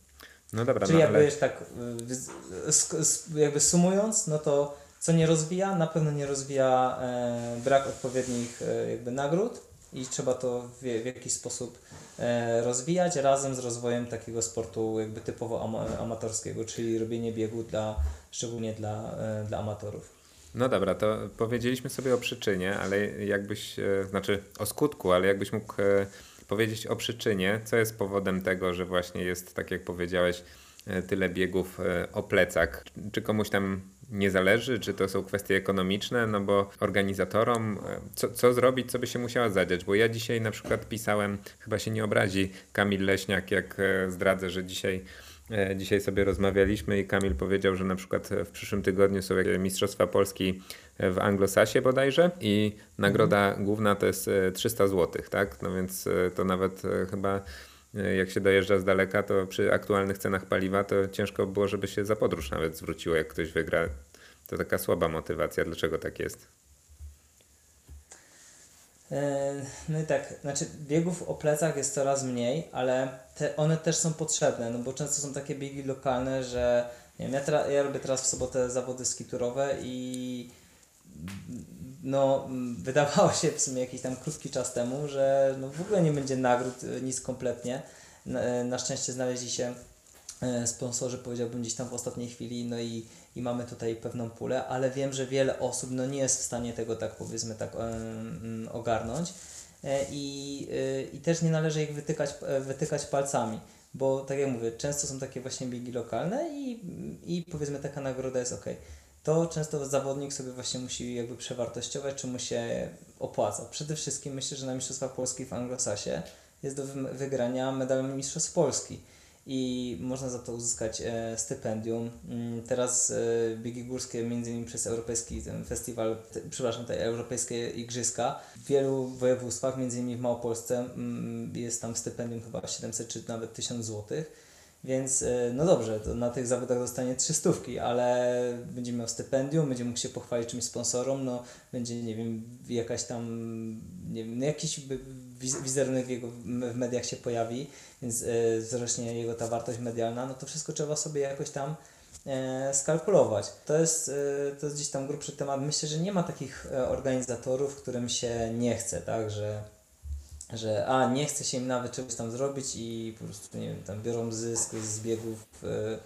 No dobra, Czyli no jakby ale już tak sk- jakby sumując, no to co nie rozwija, na pewno nie rozwija e, brak odpowiednich e, jakby nagród i trzeba to w, w jakiś sposób e, rozwijać razem z rozwojem takiego sportu jakby typowo ama- amatorskiego, czyli robienie biegu dla, szczególnie dla, e, dla amatorów. No dobra, to powiedzieliśmy sobie o przyczynie, ale jakbyś, e, znaczy o skutku, ale jakbyś mógł e, powiedzieć o przyczynie, co jest powodem tego, że właśnie jest, tak jak powiedziałeś, e, tyle biegów o plecach. Czy komuś tam nie zależy, czy to są kwestie ekonomiczne, no bo organizatorom, co, co zrobić, co by się musiało zadziać? Bo ja dzisiaj na przykład pisałem, chyba się nie obrazi Kamil Leśniak, jak zdradzę, że dzisiaj Dzisiaj sobie rozmawialiśmy i Kamil powiedział, że na przykład w przyszłym tygodniu są jakieś Mistrzostwa Polski w Anglosasie bodajże i nagroda główna to jest e, 300 zł, tak? No więc e, to nawet e, chyba e, jak się dojeżdża z daleka, to przy aktualnych cenach paliwa to ciężko było, żeby się za podróż nawet zwróciło, jak ktoś wygra. To taka słaba motywacja. Dlaczego tak jest? E, No i tak, znaczy biegów o plecach jest coraz mniej, ale te, one też są potrzebne, no bo często są takie biegi lokalne, że nie wiem, ja, tra- ja robię teraz w sobotę zawody skiturowe i no wydawało się w sumie jakiś tam krótki czas temu, że no w ogóle nie będzie nagród, e, nic kompletnie. Na, e, na szczęście znaleźli się sponsorzy, powiedziałbym gdzieś tam w ostatniej chwili, no i, i mamy tutaj pewną pulę, ale wiem, że wiele osób no nie jest w stanie tego tak powiedzmy tak mm, ogarnąć E, i, y, i też nie należy ich wytykać, e, wytykać palcami, bo tak jak mówię, często są takie właśnie biegi lokalne i, i powiedzmy taka nagroda jest ok. To często zawodnik sobie właśnie musi jakby przewartościować, czy mu się opłaca. Przede wszystkim myślę, że na Mistrzostwach Polski w Anglosasie jest do wy- wygrania medal Mistrzostw Polski i można za to uzyskać e, stypendium. Mm, Teraz e, biegi górskie, między innymi przez europejski ten festiwal, te, przepraszam, te europejskie igrzyska, w wielu województwach, między innymi w Małopolsce, mm, jest tam stypendium chyba 700 czy nawet 1000 złotych. Więc y, no dobrze, to na tych zawodach dostanie trzy stówki, ale będzie miał stypendium, będzie mógł się pochwalić czymś sponsorom, no będzie, nie wiem, jakaś tam, nie wiem, no jakiś wizerunek jego w mediach się pojawi, więc y, wzrośnie jego ta wartość medialna, no to wszystko trzeba sobie jakoś tam e, skalkulować. To jest, e, to jest gdzieś tam grubszy temat. Myślę, że nie ma takich e, organizatorów, którym się nie chce, tak, że że a nie chce się im nawet czegoś tam zrobić i po prostu nie wiem, tam biorą zysk z biegów e,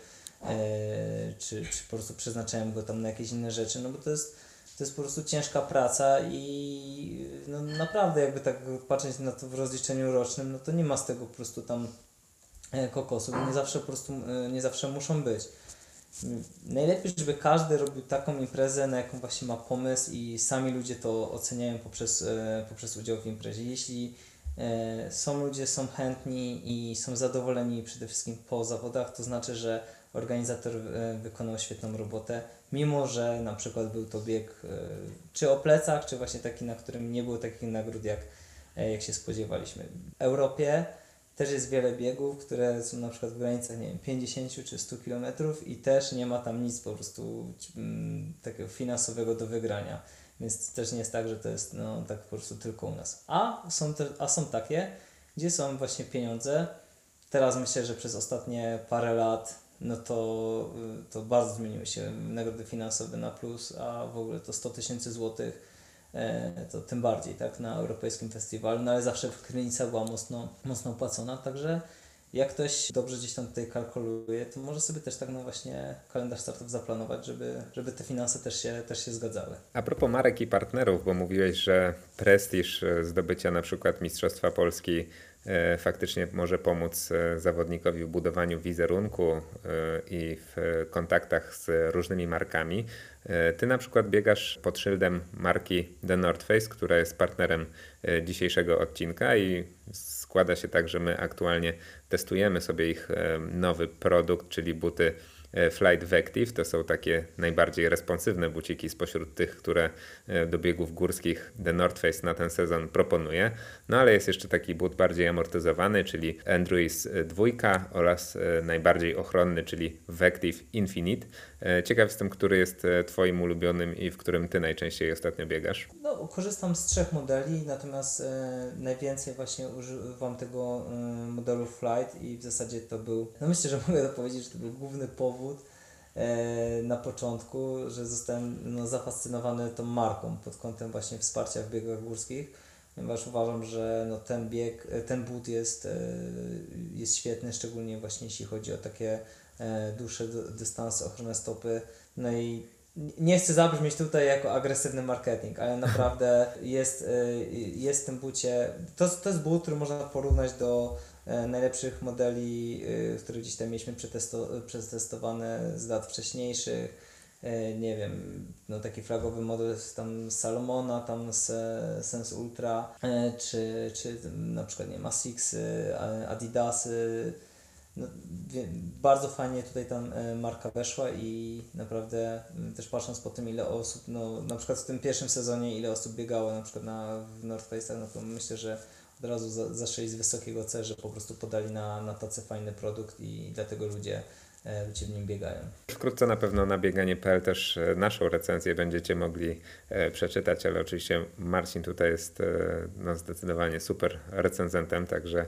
e, czy, czy po prostu przeznaczają go tam na jakieś inne rzeczy, no bo to jest to jest po prostu ciężka praca i no naprawdę jakby tak patrzeć na to w rozliczeniu rocznym, no to nie ma z tego po prostu tam e, kokosów, nie zawsze po prostu e, nie zawsze muszą być. Najlepiej, żeby każdy robił taką imprezę, na jaką właśnie ma pomysł i sami ludzie to oceniają poprzez, e, poprzez udział w imprezie. Jeśli są ludzie, są chętni i są zadowoleni przede wszystkim po zawodach, to znaczy, że organizator e, wykonał świetną robotę, mimo że na przykład był to bieg e, czy o plecach, czy właśnie taki, na którym nie było takich nagród, jak, e, jak się spodziewaliśmy. W Europie też jest wiele biegów, które są na przykład w granicach nie wiem, 50 czy 100 km i też nie ma tam nic po prostu mm, takiego finansowego do wygrania. Więc też nie jest tak, że to jest no, tak po prostu tylko u nas. A są, te, a są takie, gdzie są właśnie pieniądze. Teraz myślę, że przez ostatnie parę lat no to, y, to bardzo zmieniły się nagrody finansowe na plus, a w ogóle to 100 tysięcy złotych e, to tym bardziej, tak, na europejskim festiwalu, no ale zawsze Krynica była mocno, mocno opłacona, także jak ktoś dobrze gdzieś tam tutaj kalkuluje, to może sobie też tak no właśnie kalendarz startów zaplanować, żeby, żeby te finanse też się, też się zgadzały. A propos marek i partnerów, bo mówiłeś, że prestiż e, zdobycia na przykład Mistrzostwa Polski faktycznie może pomóc e, zawodnikowi w budowaniu wizerunku e, i w e, kontaktach z różnymi markami. E, Ty na przykład biegasz pod szyldem marki The North Face, która jest partnerem e, dzisiejszego odcinka i składa się tak, że my aktualnie testujemy sobie ich e, nowy produkt, czyli buty e, Flight Vective. To są takie najbardziej responsywne buciki spośród tych, które e, do biegów górskich The North Face na ten sezon proponuje. No ale jest jeszcze taki but bardziej amortyzowany, czyli Andrews 2 oraz e, najbardziej ochronny, czyli Vective Infinite. E, Ciekaw jestem, który jest e, Twoim ulubionym i w którym Ty najczęściej ostatnio biegasz. No, korzystam z trzech modeli, natomiast e, najwięcej właśnie używam tego e, modelu Flight i w zasadzie to był, no myślę, że mogę powiedzieć, że to był główny powód e, na początku, że zostałem no, zafascynowany tą marką pod kątem właśnie wsparcia w biegach górskich, ponieważ uważam, że no, ten bieg, ten but jest, e, jest świetny, szczególnie właśnie jeśli chodzi o takie e, dłuższe dy- dystanse, ochronę stopy, no i nie chcę zabrzmieć tutaj jako agresywny marketing, ale naprawdę jest, y, jest w tym bucie. To, to jest but, który można porównać do e, najlepszych modeli, które gdzieś tam mieliśmy przetesto, przetestowane z lat wcześniejszych. E, Nie wiem, no taki flagowy model tam z Salomona, tam z e, Sense Ultra, e, czy, czy na przykład nie a- Adidasy. No, bardzo fajnie tutaj tam e, marka weszła i naprawdę też patrząc po tym ile osób, no na przykład w tym pierwszym sezonie ile osób biegało na przykład na, w North Face'ach, no to myślę, że od razu za, zaszli z wysokiego C, że po prostu podali na, na tacy fajny produkt i dlatego ludzie, e, ludzie w nim biegają. Wkrótce na pewno na bieganie.pl też e, naszą recenzję będziecie mogli przeczytać, ale oczywiście Marcin tutaj jest no, zdecydowanie super recenzentem, także,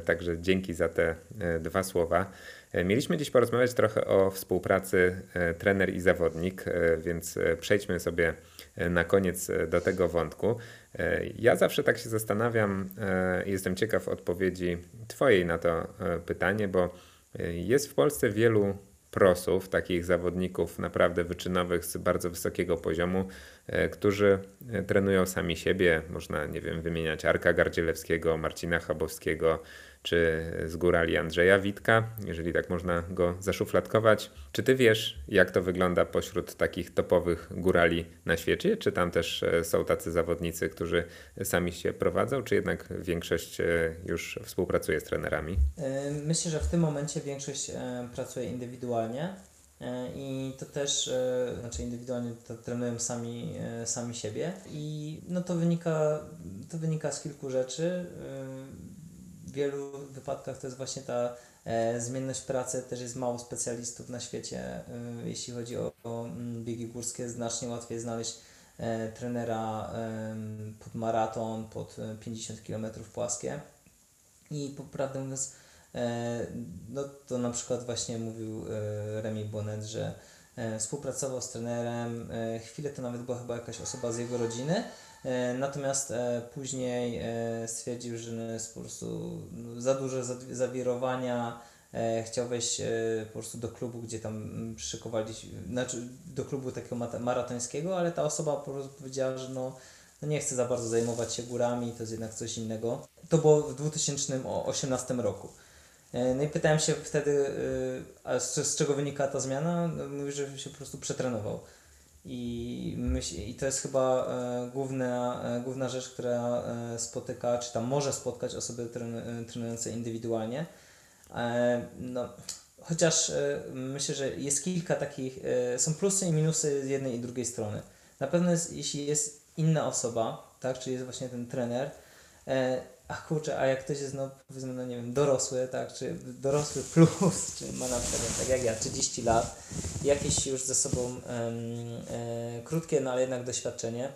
także dzięki za te e, dwa słowa. E, Mieliśmy dziś porozmawiać trochę o współpracy e, trener i zawodnik, e, więc e, przejdźmy sobie e, na koniec e, do tego wątku. E, Ja zawsze tak się zastanawiam e, i jestem ciekaw odpowiedzi Twojej na to e, pytanie, bo e, jest w Polsce wielu prosów, takich zawodników naprawdę wyczynowych z bardzo wysokiego poziomu, e, którzy e, trenują sami siebie. Można, nie wiem, wymieniać Arka Gardzielewskiego, Marcina Chabowskiego, czy z górali Andrzeja Witka, jeżeli tak można go zaszufladkować. Czy ty wiesz, jak to wygląda pośród takich topowych górali na świecie? Czy tam też e, są tacy zawodnicy, którzy sami się prowadzą, czy jednak większość e, już współpracuje z trenerami? E, Myślę, że w tym momencie większość pracuje indywidualnie i to też, znaczy indywidualnie to trenują sami, sami siebie i no to wynika, to wynika z kilku rzeczy. E, wielu wypadkach to jest właśnie ta e, zmienność pracy, też jest mało specjalistów na świecie, e, jeśli chodzi o, o mm, biegi górskie, znacznie łatwiej znaleźć e, trenera pod maraton, pod e, 50 km płaskie. I prawdę mówiąc, e, no to na przykład właśnie mówił e, Remi Bonnet, że e, współpracował z trenerem, e, chwilę to nawet była chyba jakaś osoba z jego rodziny, e, natomiast e, później e, stwierdził, że no jest po prostu no, za zad- zawirowania, e, chciał wejść e, po prostu do klubu, gdzie tam mm, szykowali, znaczy do klubu takiego maratońskiego, ale ta osoba po prostu powiedziała, że no no nie chcę za bardzo zajmować się górami, to jest jednak coś innego. To było w 2018 roku. E, No i pytałem się wtedy, e, a z, z czego wynika ta zmiana? No, Mówi, że się po prostu przetrenował. I, myśl, I to jest chyba e, główna, e, główna rzecz, która e, spotyka, czy tam może spotkać osoby tren, trenujące indywidualnie. E, no, chociaż e, myślę, że jest kilka takich, e, są plusy i minusy z jednej i drugiej strony. Na pewno jest, jeśli jest inna osoba, tak, czyli jest właśnie ten trener, a kurczę, a jak ktoś jest, no powiedzmy, no nie wiem, dorosły, tak, czy dorosły plus, czy ma na przykład, tak jak ja, 30 lat, jakieś już ze sobą e, krótkie, no ale jednak doświadczenie,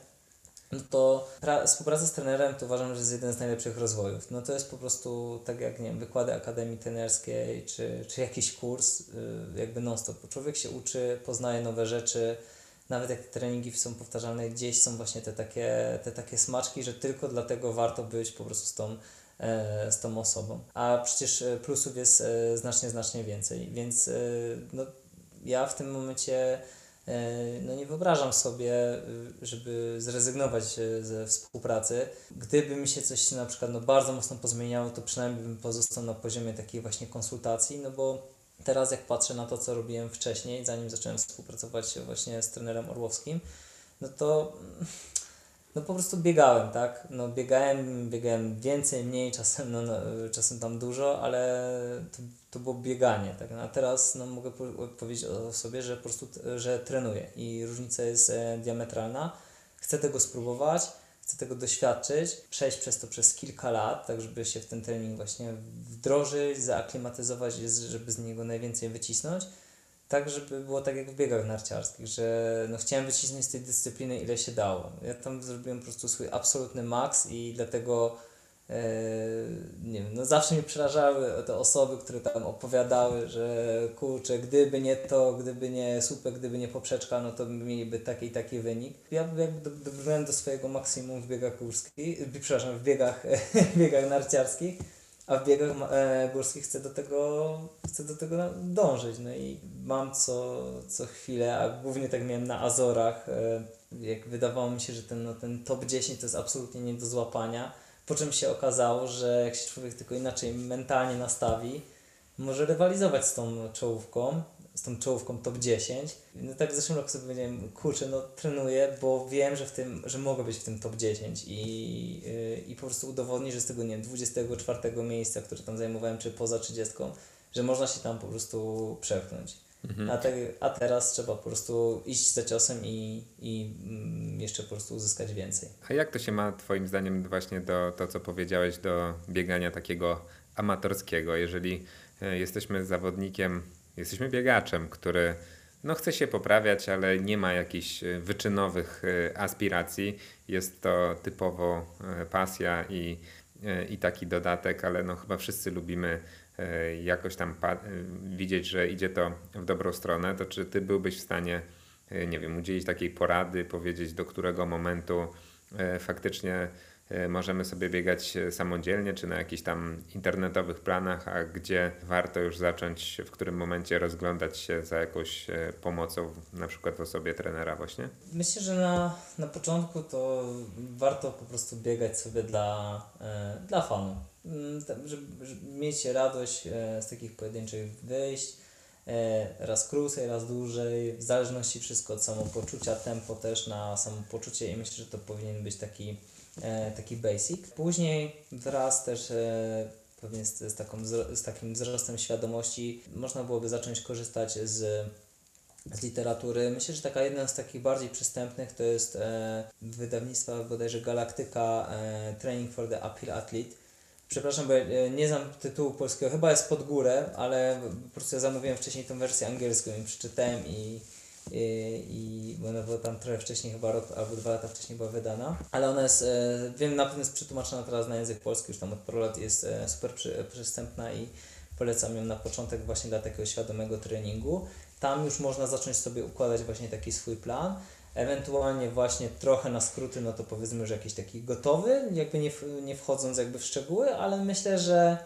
no to pra- współpraca z trenerem to uważam, że jest jeden z najlepszych rozwojów. No to jest po prostu tak jak, nie wiem, wykłady akademii trenerskiej, czy, czy jakiś kurs, y, jakby non-stop. Człowiek się uczy, poznaje nowe rzeczy, nawet jak te treningi są powtarzalne, gdzieś są właśnie te takie, te takie smaczki, że tylko dlatego warto być po prostu z tą, e, z tą osobą. A przecież e, plusów jest e, znacznie, znacznie więcej, więc no, ja w tym momencie no nie wyobrażam sobie, żeby zrezygnować ze współpracy. Gdyby mi się coś na przykład no, bardzo mocno pozmieniało, to przynajmniej bym pozostał na poziomie takiej właśnie konsultacji, no bo teraz jak patrzę na to, co robiłem wcześniej, zanim zacząłem współpracować właśnie z trenerem Orłowskim, no to no po prostu biegałem, tak? No biegałem, biegałem więcej, mniej, czasem, no, no, czasem tam dużo, ale to, to było bieganie, tak? No, a teraz no, mogę po- powiedzieć o sobie, że po prostu, że trenuję i różnica jest e, diametralna. Chcę tego spróbować, chcę tego doświadczyć, przejść przez to przez kilka lat, tak żeby się w ten trening właśnie wdrożyć, zaaklimatyzować, żeby z niego najwięcej wycisnąć. Tak, żeby było tak jak w biegach narciarskich, że no chciałem wycisnąć z tej dyscypliny ile się dało. Ja tam zrobiłem po prostu swój absolutny maks i dlatego nie wiem, no zawsze mnie przerażały te osoby, które tam opowiadały, że kurczę, gdyby nie to, gdyby nie słupek, gdyby nie poprzeczka, no to mieliby taki i taki wynik. Ja jakby do- dobrnąłem do swojego maksimum w biegach górskich, e, przepraszam, w biegach, w biegach narciarskich, a w biegach e, górskich chcę do tego, chcę do tego dążyć. No i mam co, co chwilę, a głównie tak miałem na Azorach, e, jak wydawało mi się, że ten, no, ten top 10 to jest absolutnie nie do złapania, po czym się okazało, że jak się człowiek tylko inaczej mentalnie nastawi, może rywalizować z tą czołówką, z tą czołówką top 10. No tak w zeszłym roku sobie powiedziałem, kurczę, no trenuję, bo wiem, że w tym, że mogę być w tym top 10 i, yy, i po prostu udowodnić, że z tego, nie wiem, 24 miejsca, które tam zajmowałem, czy poza 30, że można się tam po prostu przepchnąć. A, te, a teraz trzeba po prostu iść za ciosem i, i mm, jeszcze po prostu uzyskać więcej. A jak to się ma Twoim zdaniem właśnie do to, co powiedziałeś, do biegania takiego amatorskiego? Jeżeli e, jesteśmy zawodnikiem, jesteśmy biegaczem, który no, chce się poprawiać, ale nie ma jakichś e, wyczynowych e, aspiracji, jest to typowo pasja i, i taki dodatek, ale no, chyba wszyscy lubimy jakoś tam e, widzieć, że idzie to w dobrą stronę, to czy Ty byłbyś w stanie e, nie wiem, udzielić takiej porady, powiedzieć do którego momentu e, faktycznie e, możemy sobie biegać e, samodzielnie, czy na jakichś tam internetowych planach, a gdzie warto już zacząć, w którym momencie rozglądać się za jakąś e, pomocą, na przykład w osobie trenera właśnie? Myślę, że na, na początku to warto po prostu biegać sobie dla, e, dla fanu. Mm, Żeby, żeby mieć radość e, z takich pojedynczych wyjść. E, raz krócej, raz dłużej, w zależności wszystko od samopoczucia, tempo też na samopoczucie i myślę, że to powinien być taki, e, taki basic. Później wraz też e, pewnie z, z, taką, z takim wzrostem świadomości można byłoby zacząć korzystać z z literatury. Myślę, że taka jedna z takich bardziej przystępnych to jest e, wydawnictwa bodajże Galaktyka e, Training for the Appeal Athlete. Przepraszam, bo ja nie znam tytułu polskiego, chyba jest pod górę, ale po prostu ja zamówiłem wcześniej tą wersję angielską i przeczytałem i, i, i ona była tam trochę wcześniej, chyba rok albo dwa lata wcześniej była wydana, ale ona jest, e, wiem, na pewno jest przetłumaczona teraz na język polski, już tam od paru lat jest e, super przy, przystępna i polecam ją na początek właśnie dla takiego świadomego treningu. Tam już można zacząć sobie układać właśnie taki swój plan. Ewentualnie właśnie trochę na skróty, no to powiedzmy, że jakiś taki gotowy, jakby nie, nie wchodząc jakby w szczegóły, ale myślę, że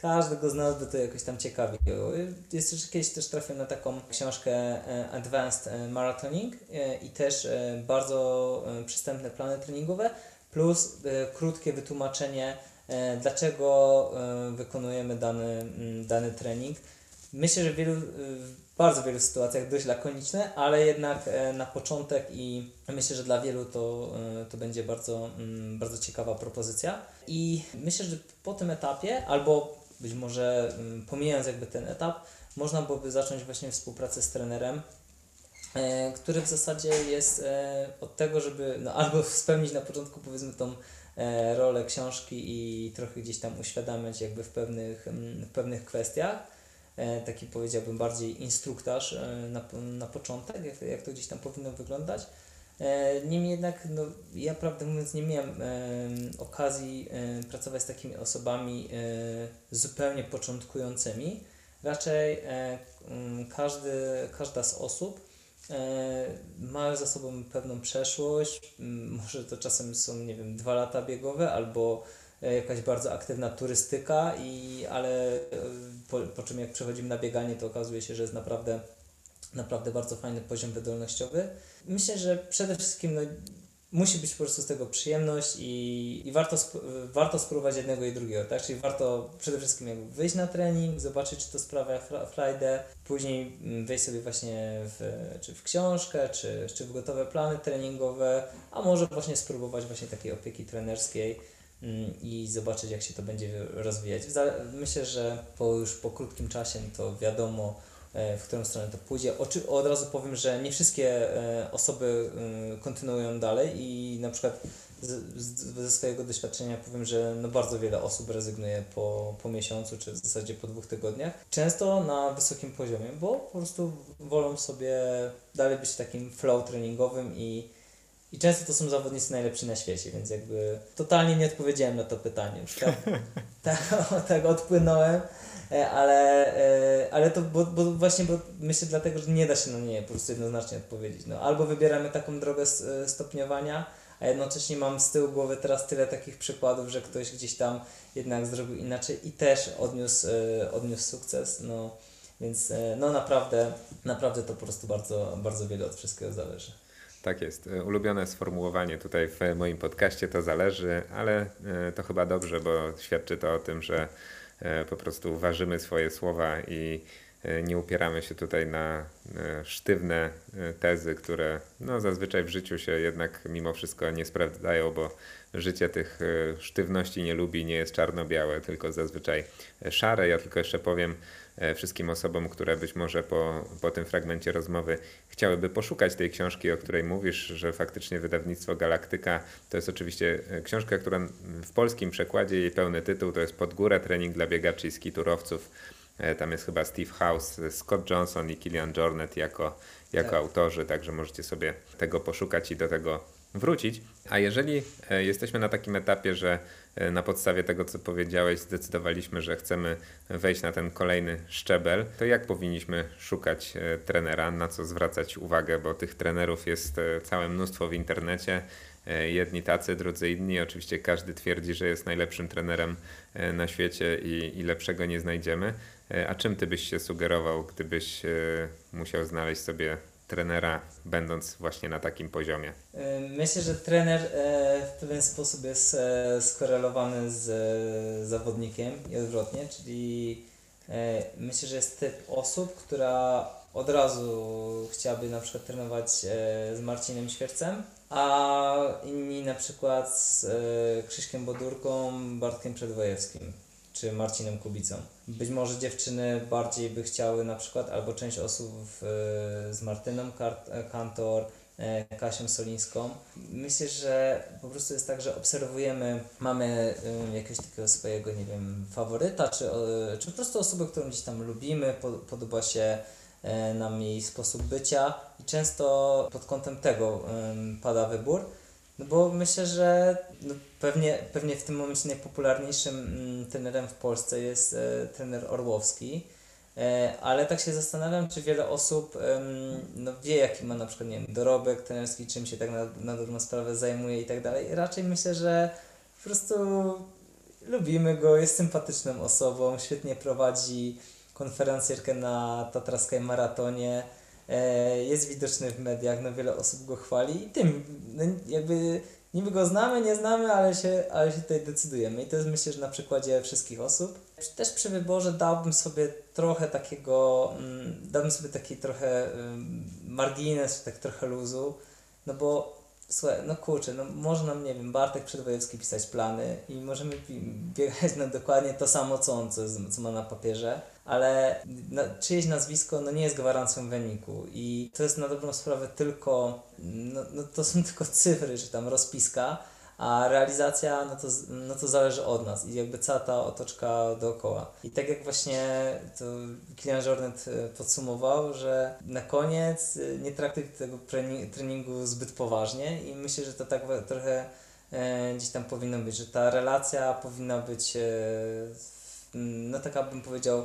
każdego z nas by to jakoś tam ciekawiło. Jest też kiedyś też trafiłem na taką książkę e, Advanced e, Marathoning e, i też bardzo przystępne plany treningowe plus krótkie wytłumaczenie dlaczego wykonujemy dany, mm, dany trening. Myślę, że w wielu, w bardzo wielu sytuacjach dość lakoniczne, ale jednak na początek i myślę, że dla wielu to, to będzie bardzo, mm, bardzo ciekawa propozycja. I myślę, że po tym etapie, albo być może mm, pomijając jakby ten etap, można byłoby zacząć właśnie współpracę z trenerem, e, który w zasadzie jest e, od tego, żeby no, albo spełnić na początku powiedzmy tą e, rolę książki i trochę gdzieś tam uświadamiać jakby w pewnych, mm, w pewnych kwestiach. Taki powiedziałbym bardziej instruktaż na, na początek, jak, jak to gdzieś tam powinno wyglądać. E, Niemniej jednak, no, ja prawdę mówiąc nie miałem e, okazji e, pracować z takimi osobami e, zupełnie początkującymi. Raczej e, każdy, każda z osób e, ma za sobą pewną przeszłość. Może to czasem są, nie wiem, dwa lata biegowe albo e, jakaś bardzo aktywna turystyka, i, ale e, po, po czym jak przechodzimy na bieganie, to okazuje się, że jest naprawdę naprawdę bardzo fajny poziom wydolnościowy. Myślę, że przede wszystkim no, musi być po prostu z tego przyjemność i, i warto, sp- warto spróbować jednego i drugiego, tak? Czyli warto przede wszystkim jakby wyjść na trening, zobaczyć, czy to sprawia fra- frajdę, później mm, wejść sobie właśnie w, czy w książkę, czy, czy w gotowe plany treningowe, a może właśnie spróbować właśnie takiej opieki trenerskiej mm, i zobaczyć, jak się to będzie rozwijać. Myślę, że po już po krótkim czasie to wiadomo, w którą stronę to pójdzie. Oczy, od razu powiem, że nie wszystkie e, osoby e, kontynuują dalej i na przykład z, z, ze swojego doświadczenia powiem, że no bardzo wiele osób rezygnuje po, po miesiącu, czy w zasadzie po dwóch tygodniach. Często na wysokim poziomie, bo po prostu wolą sobie dalej być takim flow treningowym i i często to są zawodnicy najlepsi na świecie, więc jakby totalnie nie odpowiedziałem na to pytanie. Tak, tak, tak odpłynąłem, e, ale, e, ale to bo, bo właśnie bo myślę dlatego, że nie da się na nie po prostu jednoznacznie odpowiedzieć. No, albo wybieramy taką drogę e, stopniowania, a jednocześnie mam z tyłu głowy teraz tyle takich przykładów, że ktoś gdzieś tam jednak zrobił inaczej i też odniósł, e, odniósł sukces. No, więc e, no naprawdę, naprawdę to po prostu bardzo, bardzo wiele od wszystkiego zależy. Tak jest. E, Ulubione sformułowanie tutaj w moim podcaście to zależy, ale e, to chyba dobrze, bo świadczy to o tym, że e, po prostu ważymy swoje słowa i e, nie upieramy się tutaj na e, sztywne e, tezy, które no, zazwyczaj w życiu się jednak mimo wszystko nie sprawdzają, bo życie tych e, sztywności nie lubi, nie jest czarno-białe, tylko zazwyczaj e, szare. Ja tylko jeszcze powiem e, wszystkim osobom, które być może po, po tym fragmencie rozmowy chciałyby poszukać tej książki, o której mówisz, że faktycznie wydawnictwo Galaktyka to jest oczywiście e, książka, która w polskim przekładzie jej pełny tytuł to jest Pod górę trening dla biegaczy i skiturowców. E, Tam jest chyba Steve House, Scott Johnson i Kilian Jornet jako, jako Tak. autorzy, także możecie sobie tego poszukać i do tego wrócić. A jeżeli e, jesteśmy na takim etapie, że e, na podstawie tego, co powiedziałeś, zdecydowaliśmy, że chcemy wejść na ten kolejny szczebel, to jak powinniśmy szukać e, trenera, na co zwracać uwagę, bo tych trenerów jest e, całe mnóstwo w internecie. E, Jedni tacy, drudzy inni. Oczywiście każdy twierdzi, że jest najlepszym trenerem e, na świecie i, i lepszego nie znajdziemy. E, A czym ty byś się sugerował, gdybyś e, musiał znaleźć sobie trenera, będąc właśnie na takim poziomie? E, Myślę, że trener e, w pewien sposób jest e, skorelowany z zawodnikiem i odwrotnie, czyli myślę, że jest typ osób, która od razu chciałaby na przykład trenować z Marcinem Świercem, a inni na przykład z Krzyśkiem Bodurką, Bartkiem Przedwojewskim czy Marcinem Kubicą. Być może dziewczyny bardziej by chciały na przykład, albo część osób z Martyną Kantor, e, Kasią Solińską. Myślę, że po prostu jest tak, że obserwujemy, mamy e, jakiegoś takiego swojego, nie wiem, faworyta, czy, czy po prostu osobę, którą gdzieś tam lubimy, po, podoba się e, nam jej sposób bycia i często pod kątem tego pada wybór. No bo myślę, że no pewnie, pewnie w tym momencie najpopularniejszym mm, trenerem w Polsce jest e, trener Orłowski. E, ale tak się zastanawiam, czy wiele osób em, no, wie, jaki ma na przykład nie wiem, dorobek trenerski, czym się tak na, na dobrą sprawę zajmuje i tak dalej. Raczej myślę, że po prostu lubimy go, jest sympatyczną osobą, świetnie prowadzi konferencjerkę na Tatraskiej Maratonie, jest widoczny w mediach, no wiele osób go chwali. I tym no, jakby niby go znamy, nie znamy, ale się, ale się tutaj decydujemy. I to jest myślę, że na przykładzie wszystkich osób. Też przy wyborze dałbym sobie trochę takiego, mm, dałbym sobie taki trochę margines, tak trochę luzu, no bo Słuchaj, no kurczę, no może nam, nie wiem, Bartek Przedwojewski pisać plany i możemy biegać na dokładnie to samo, co on, co, co ma na papierze, ale czyjeś nazwisko no nie jest gwarancją wyniku i to jest na dobrą sprawę tylko, no, no to są tylko cyfry, czy tam rozpiska, a realizacja, no to, no to zależy od nas i jakby cała ta otoczka dookoła. I tak jak właśnie to Kilian Jornet e, podsumował, że na koniec e, nie traktuj tego treni- treningu zbyt poważnie i myślę, że to tak trochę e, gdzieś tam powinno być, że ta relacja powinna być no taka bym powiedział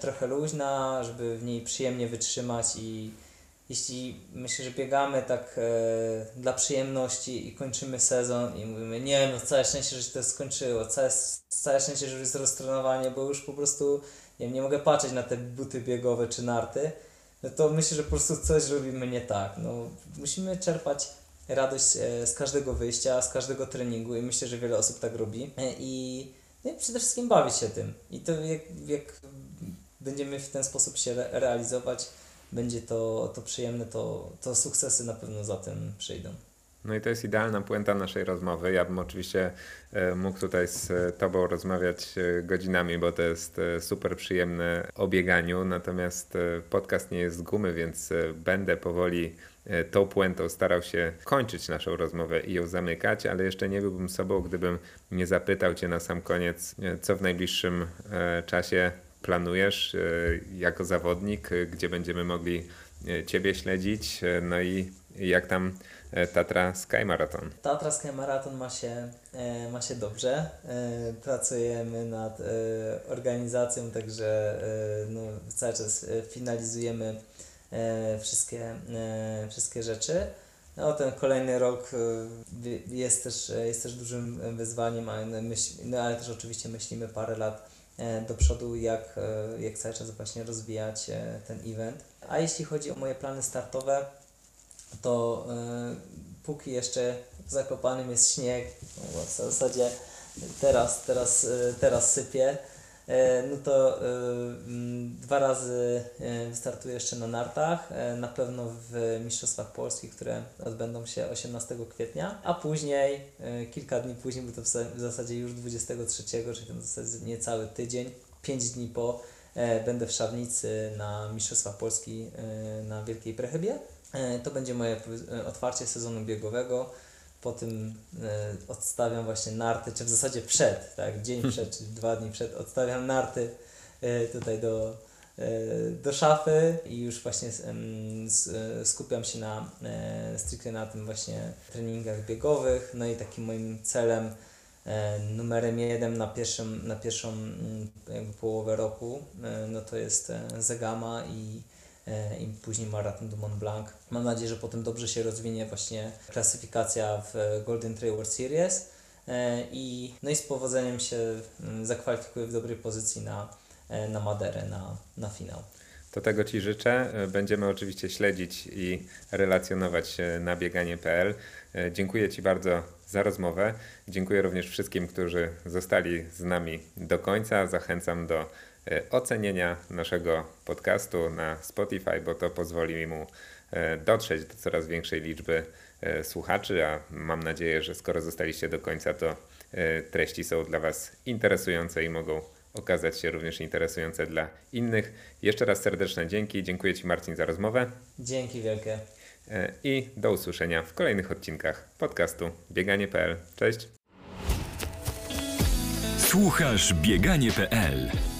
trochę luźna, żeby w niej przyjemnie wytrzymać i jeśli myślę, że biegamy tak e, dla przyjemności i kończymy sezon i mówimy, nie no, całe szczęście, że się to skończyło, całe, całe szczęście, że jest roztrenowanie, bo już po prostu nie, nie mogę patrzeć na te buty biegowe czy narty, no to myślę, że po prostu coś robimy nie tak. No, musimy czerpać radość e, z każdego wyjścia, z każdego treningu i myślę, że wiele osób tak robi E, i, no i przede wszystkim bawić się tym. I to jak, jak będziemy w ten sposób się re- realizować, będzie to, to przyjemne, to, to sukcesy na pewno za tym przyjdą. No i to jest idealna puenta naszej rozmowy. Ja bym oczywiście e, mógł tutaj z e, Tobą rozmawiać e, godzinami, bo to jest super przyjemne o bieganiu, natomiast podcast nie jest z gumy, więc będę powoli tą puentą starał się kończyć naszą rozmowę i ją zamykać, ale jeszcze nie byłbym sobą, gdybym nie zapytał Cię na sam koniec, co w najbliższym czasie planujesz e, jako zawodnik, e, gdzie będziemy mogli e, Ciebie śledzić, no i jak tam Tatra Sky Marathon. Tatra Sky Marathon ma się, ma się dobrze. Pracujemy nad organizacją, także no, cały czas finalizujemy wszystkie, wszystkie rzeczy. No, ten kolejny rok jest też, jest też dużym wyzwaniem, ale, myśl, no, ale też oczywiście myślimy parę lat do przodu, jak, e, jak cały czas właśnie rozwijać e, ten event. A jeśli chodzi o moje plany startowe, to e, póki jeszcze w Zakopanym jest śnieg, no, w zasadzie teraz, teraz, e, teraz sypie, e, no to e, mm, dwa razy e, wystartuję jeszcze na nartach, e, na pewno w Mistrzostwach Polskich, które odbędą się 18 kwietnia, a później, e, kilka dni później, bo to w za- w zasadzie już 23, czyli ten w zasadzie niecały tydzień, 5 dni po, e, będę w Szarnicy na Mistrzostwach Polski e, na Wielkiej Prechybie. E, To będzie moje e, otwarcie sezonu biegowego. Po tym e, odstawiam właśnie narty, czy w zasadzie przed, tak, dzień przed, czy dwa dni przed, odstawiam narty e, tutaj do, e, do szafy i już właśnie skupiam się na stricte na tym właśnie treningach biegowych. No i takim moim celem numerem jeden na pierwszą, na pierwszą mm, jakby połowę roku, no to jest Zegama i i później maraton do Mont Blanc. Mam nadzieję, że potem dobrze się rozwinie właśnie klasyfikacja w Golden Trail World Series e, i, no i z powodzeniem się mm, zakwalifikuję w dobrej pozycji na, e, na Maderę, na, na finał. To tego Ci życzę. E, Będziemy oczywiście śledzić i relacjonować e, na bieganie.pl. E, Dziękuję Ci bardzo za rozmowę. Dziękuję również wszystkim, którzy zostali z nami do końca. Zachęcam do e, ocenienia naszego podcastu na Spotify, bo to pozwoli mu e, dotrzeć do coraz większej liczby e, słuchaczy, a mam nadzieję, że skoro zostaliście do końca, to e, treści są dla Was interesujące i mogą okazać się również interesujące dla innych. Jeszcze raz serdeczne dzięki. Dziękuję Ci Marcin za rozmowę. Dzięki wielkie. E, I do usłyszenia w kolejnych odcinkach podcastu bieganie.pl. Cześć! Słuchasz bieganie.pl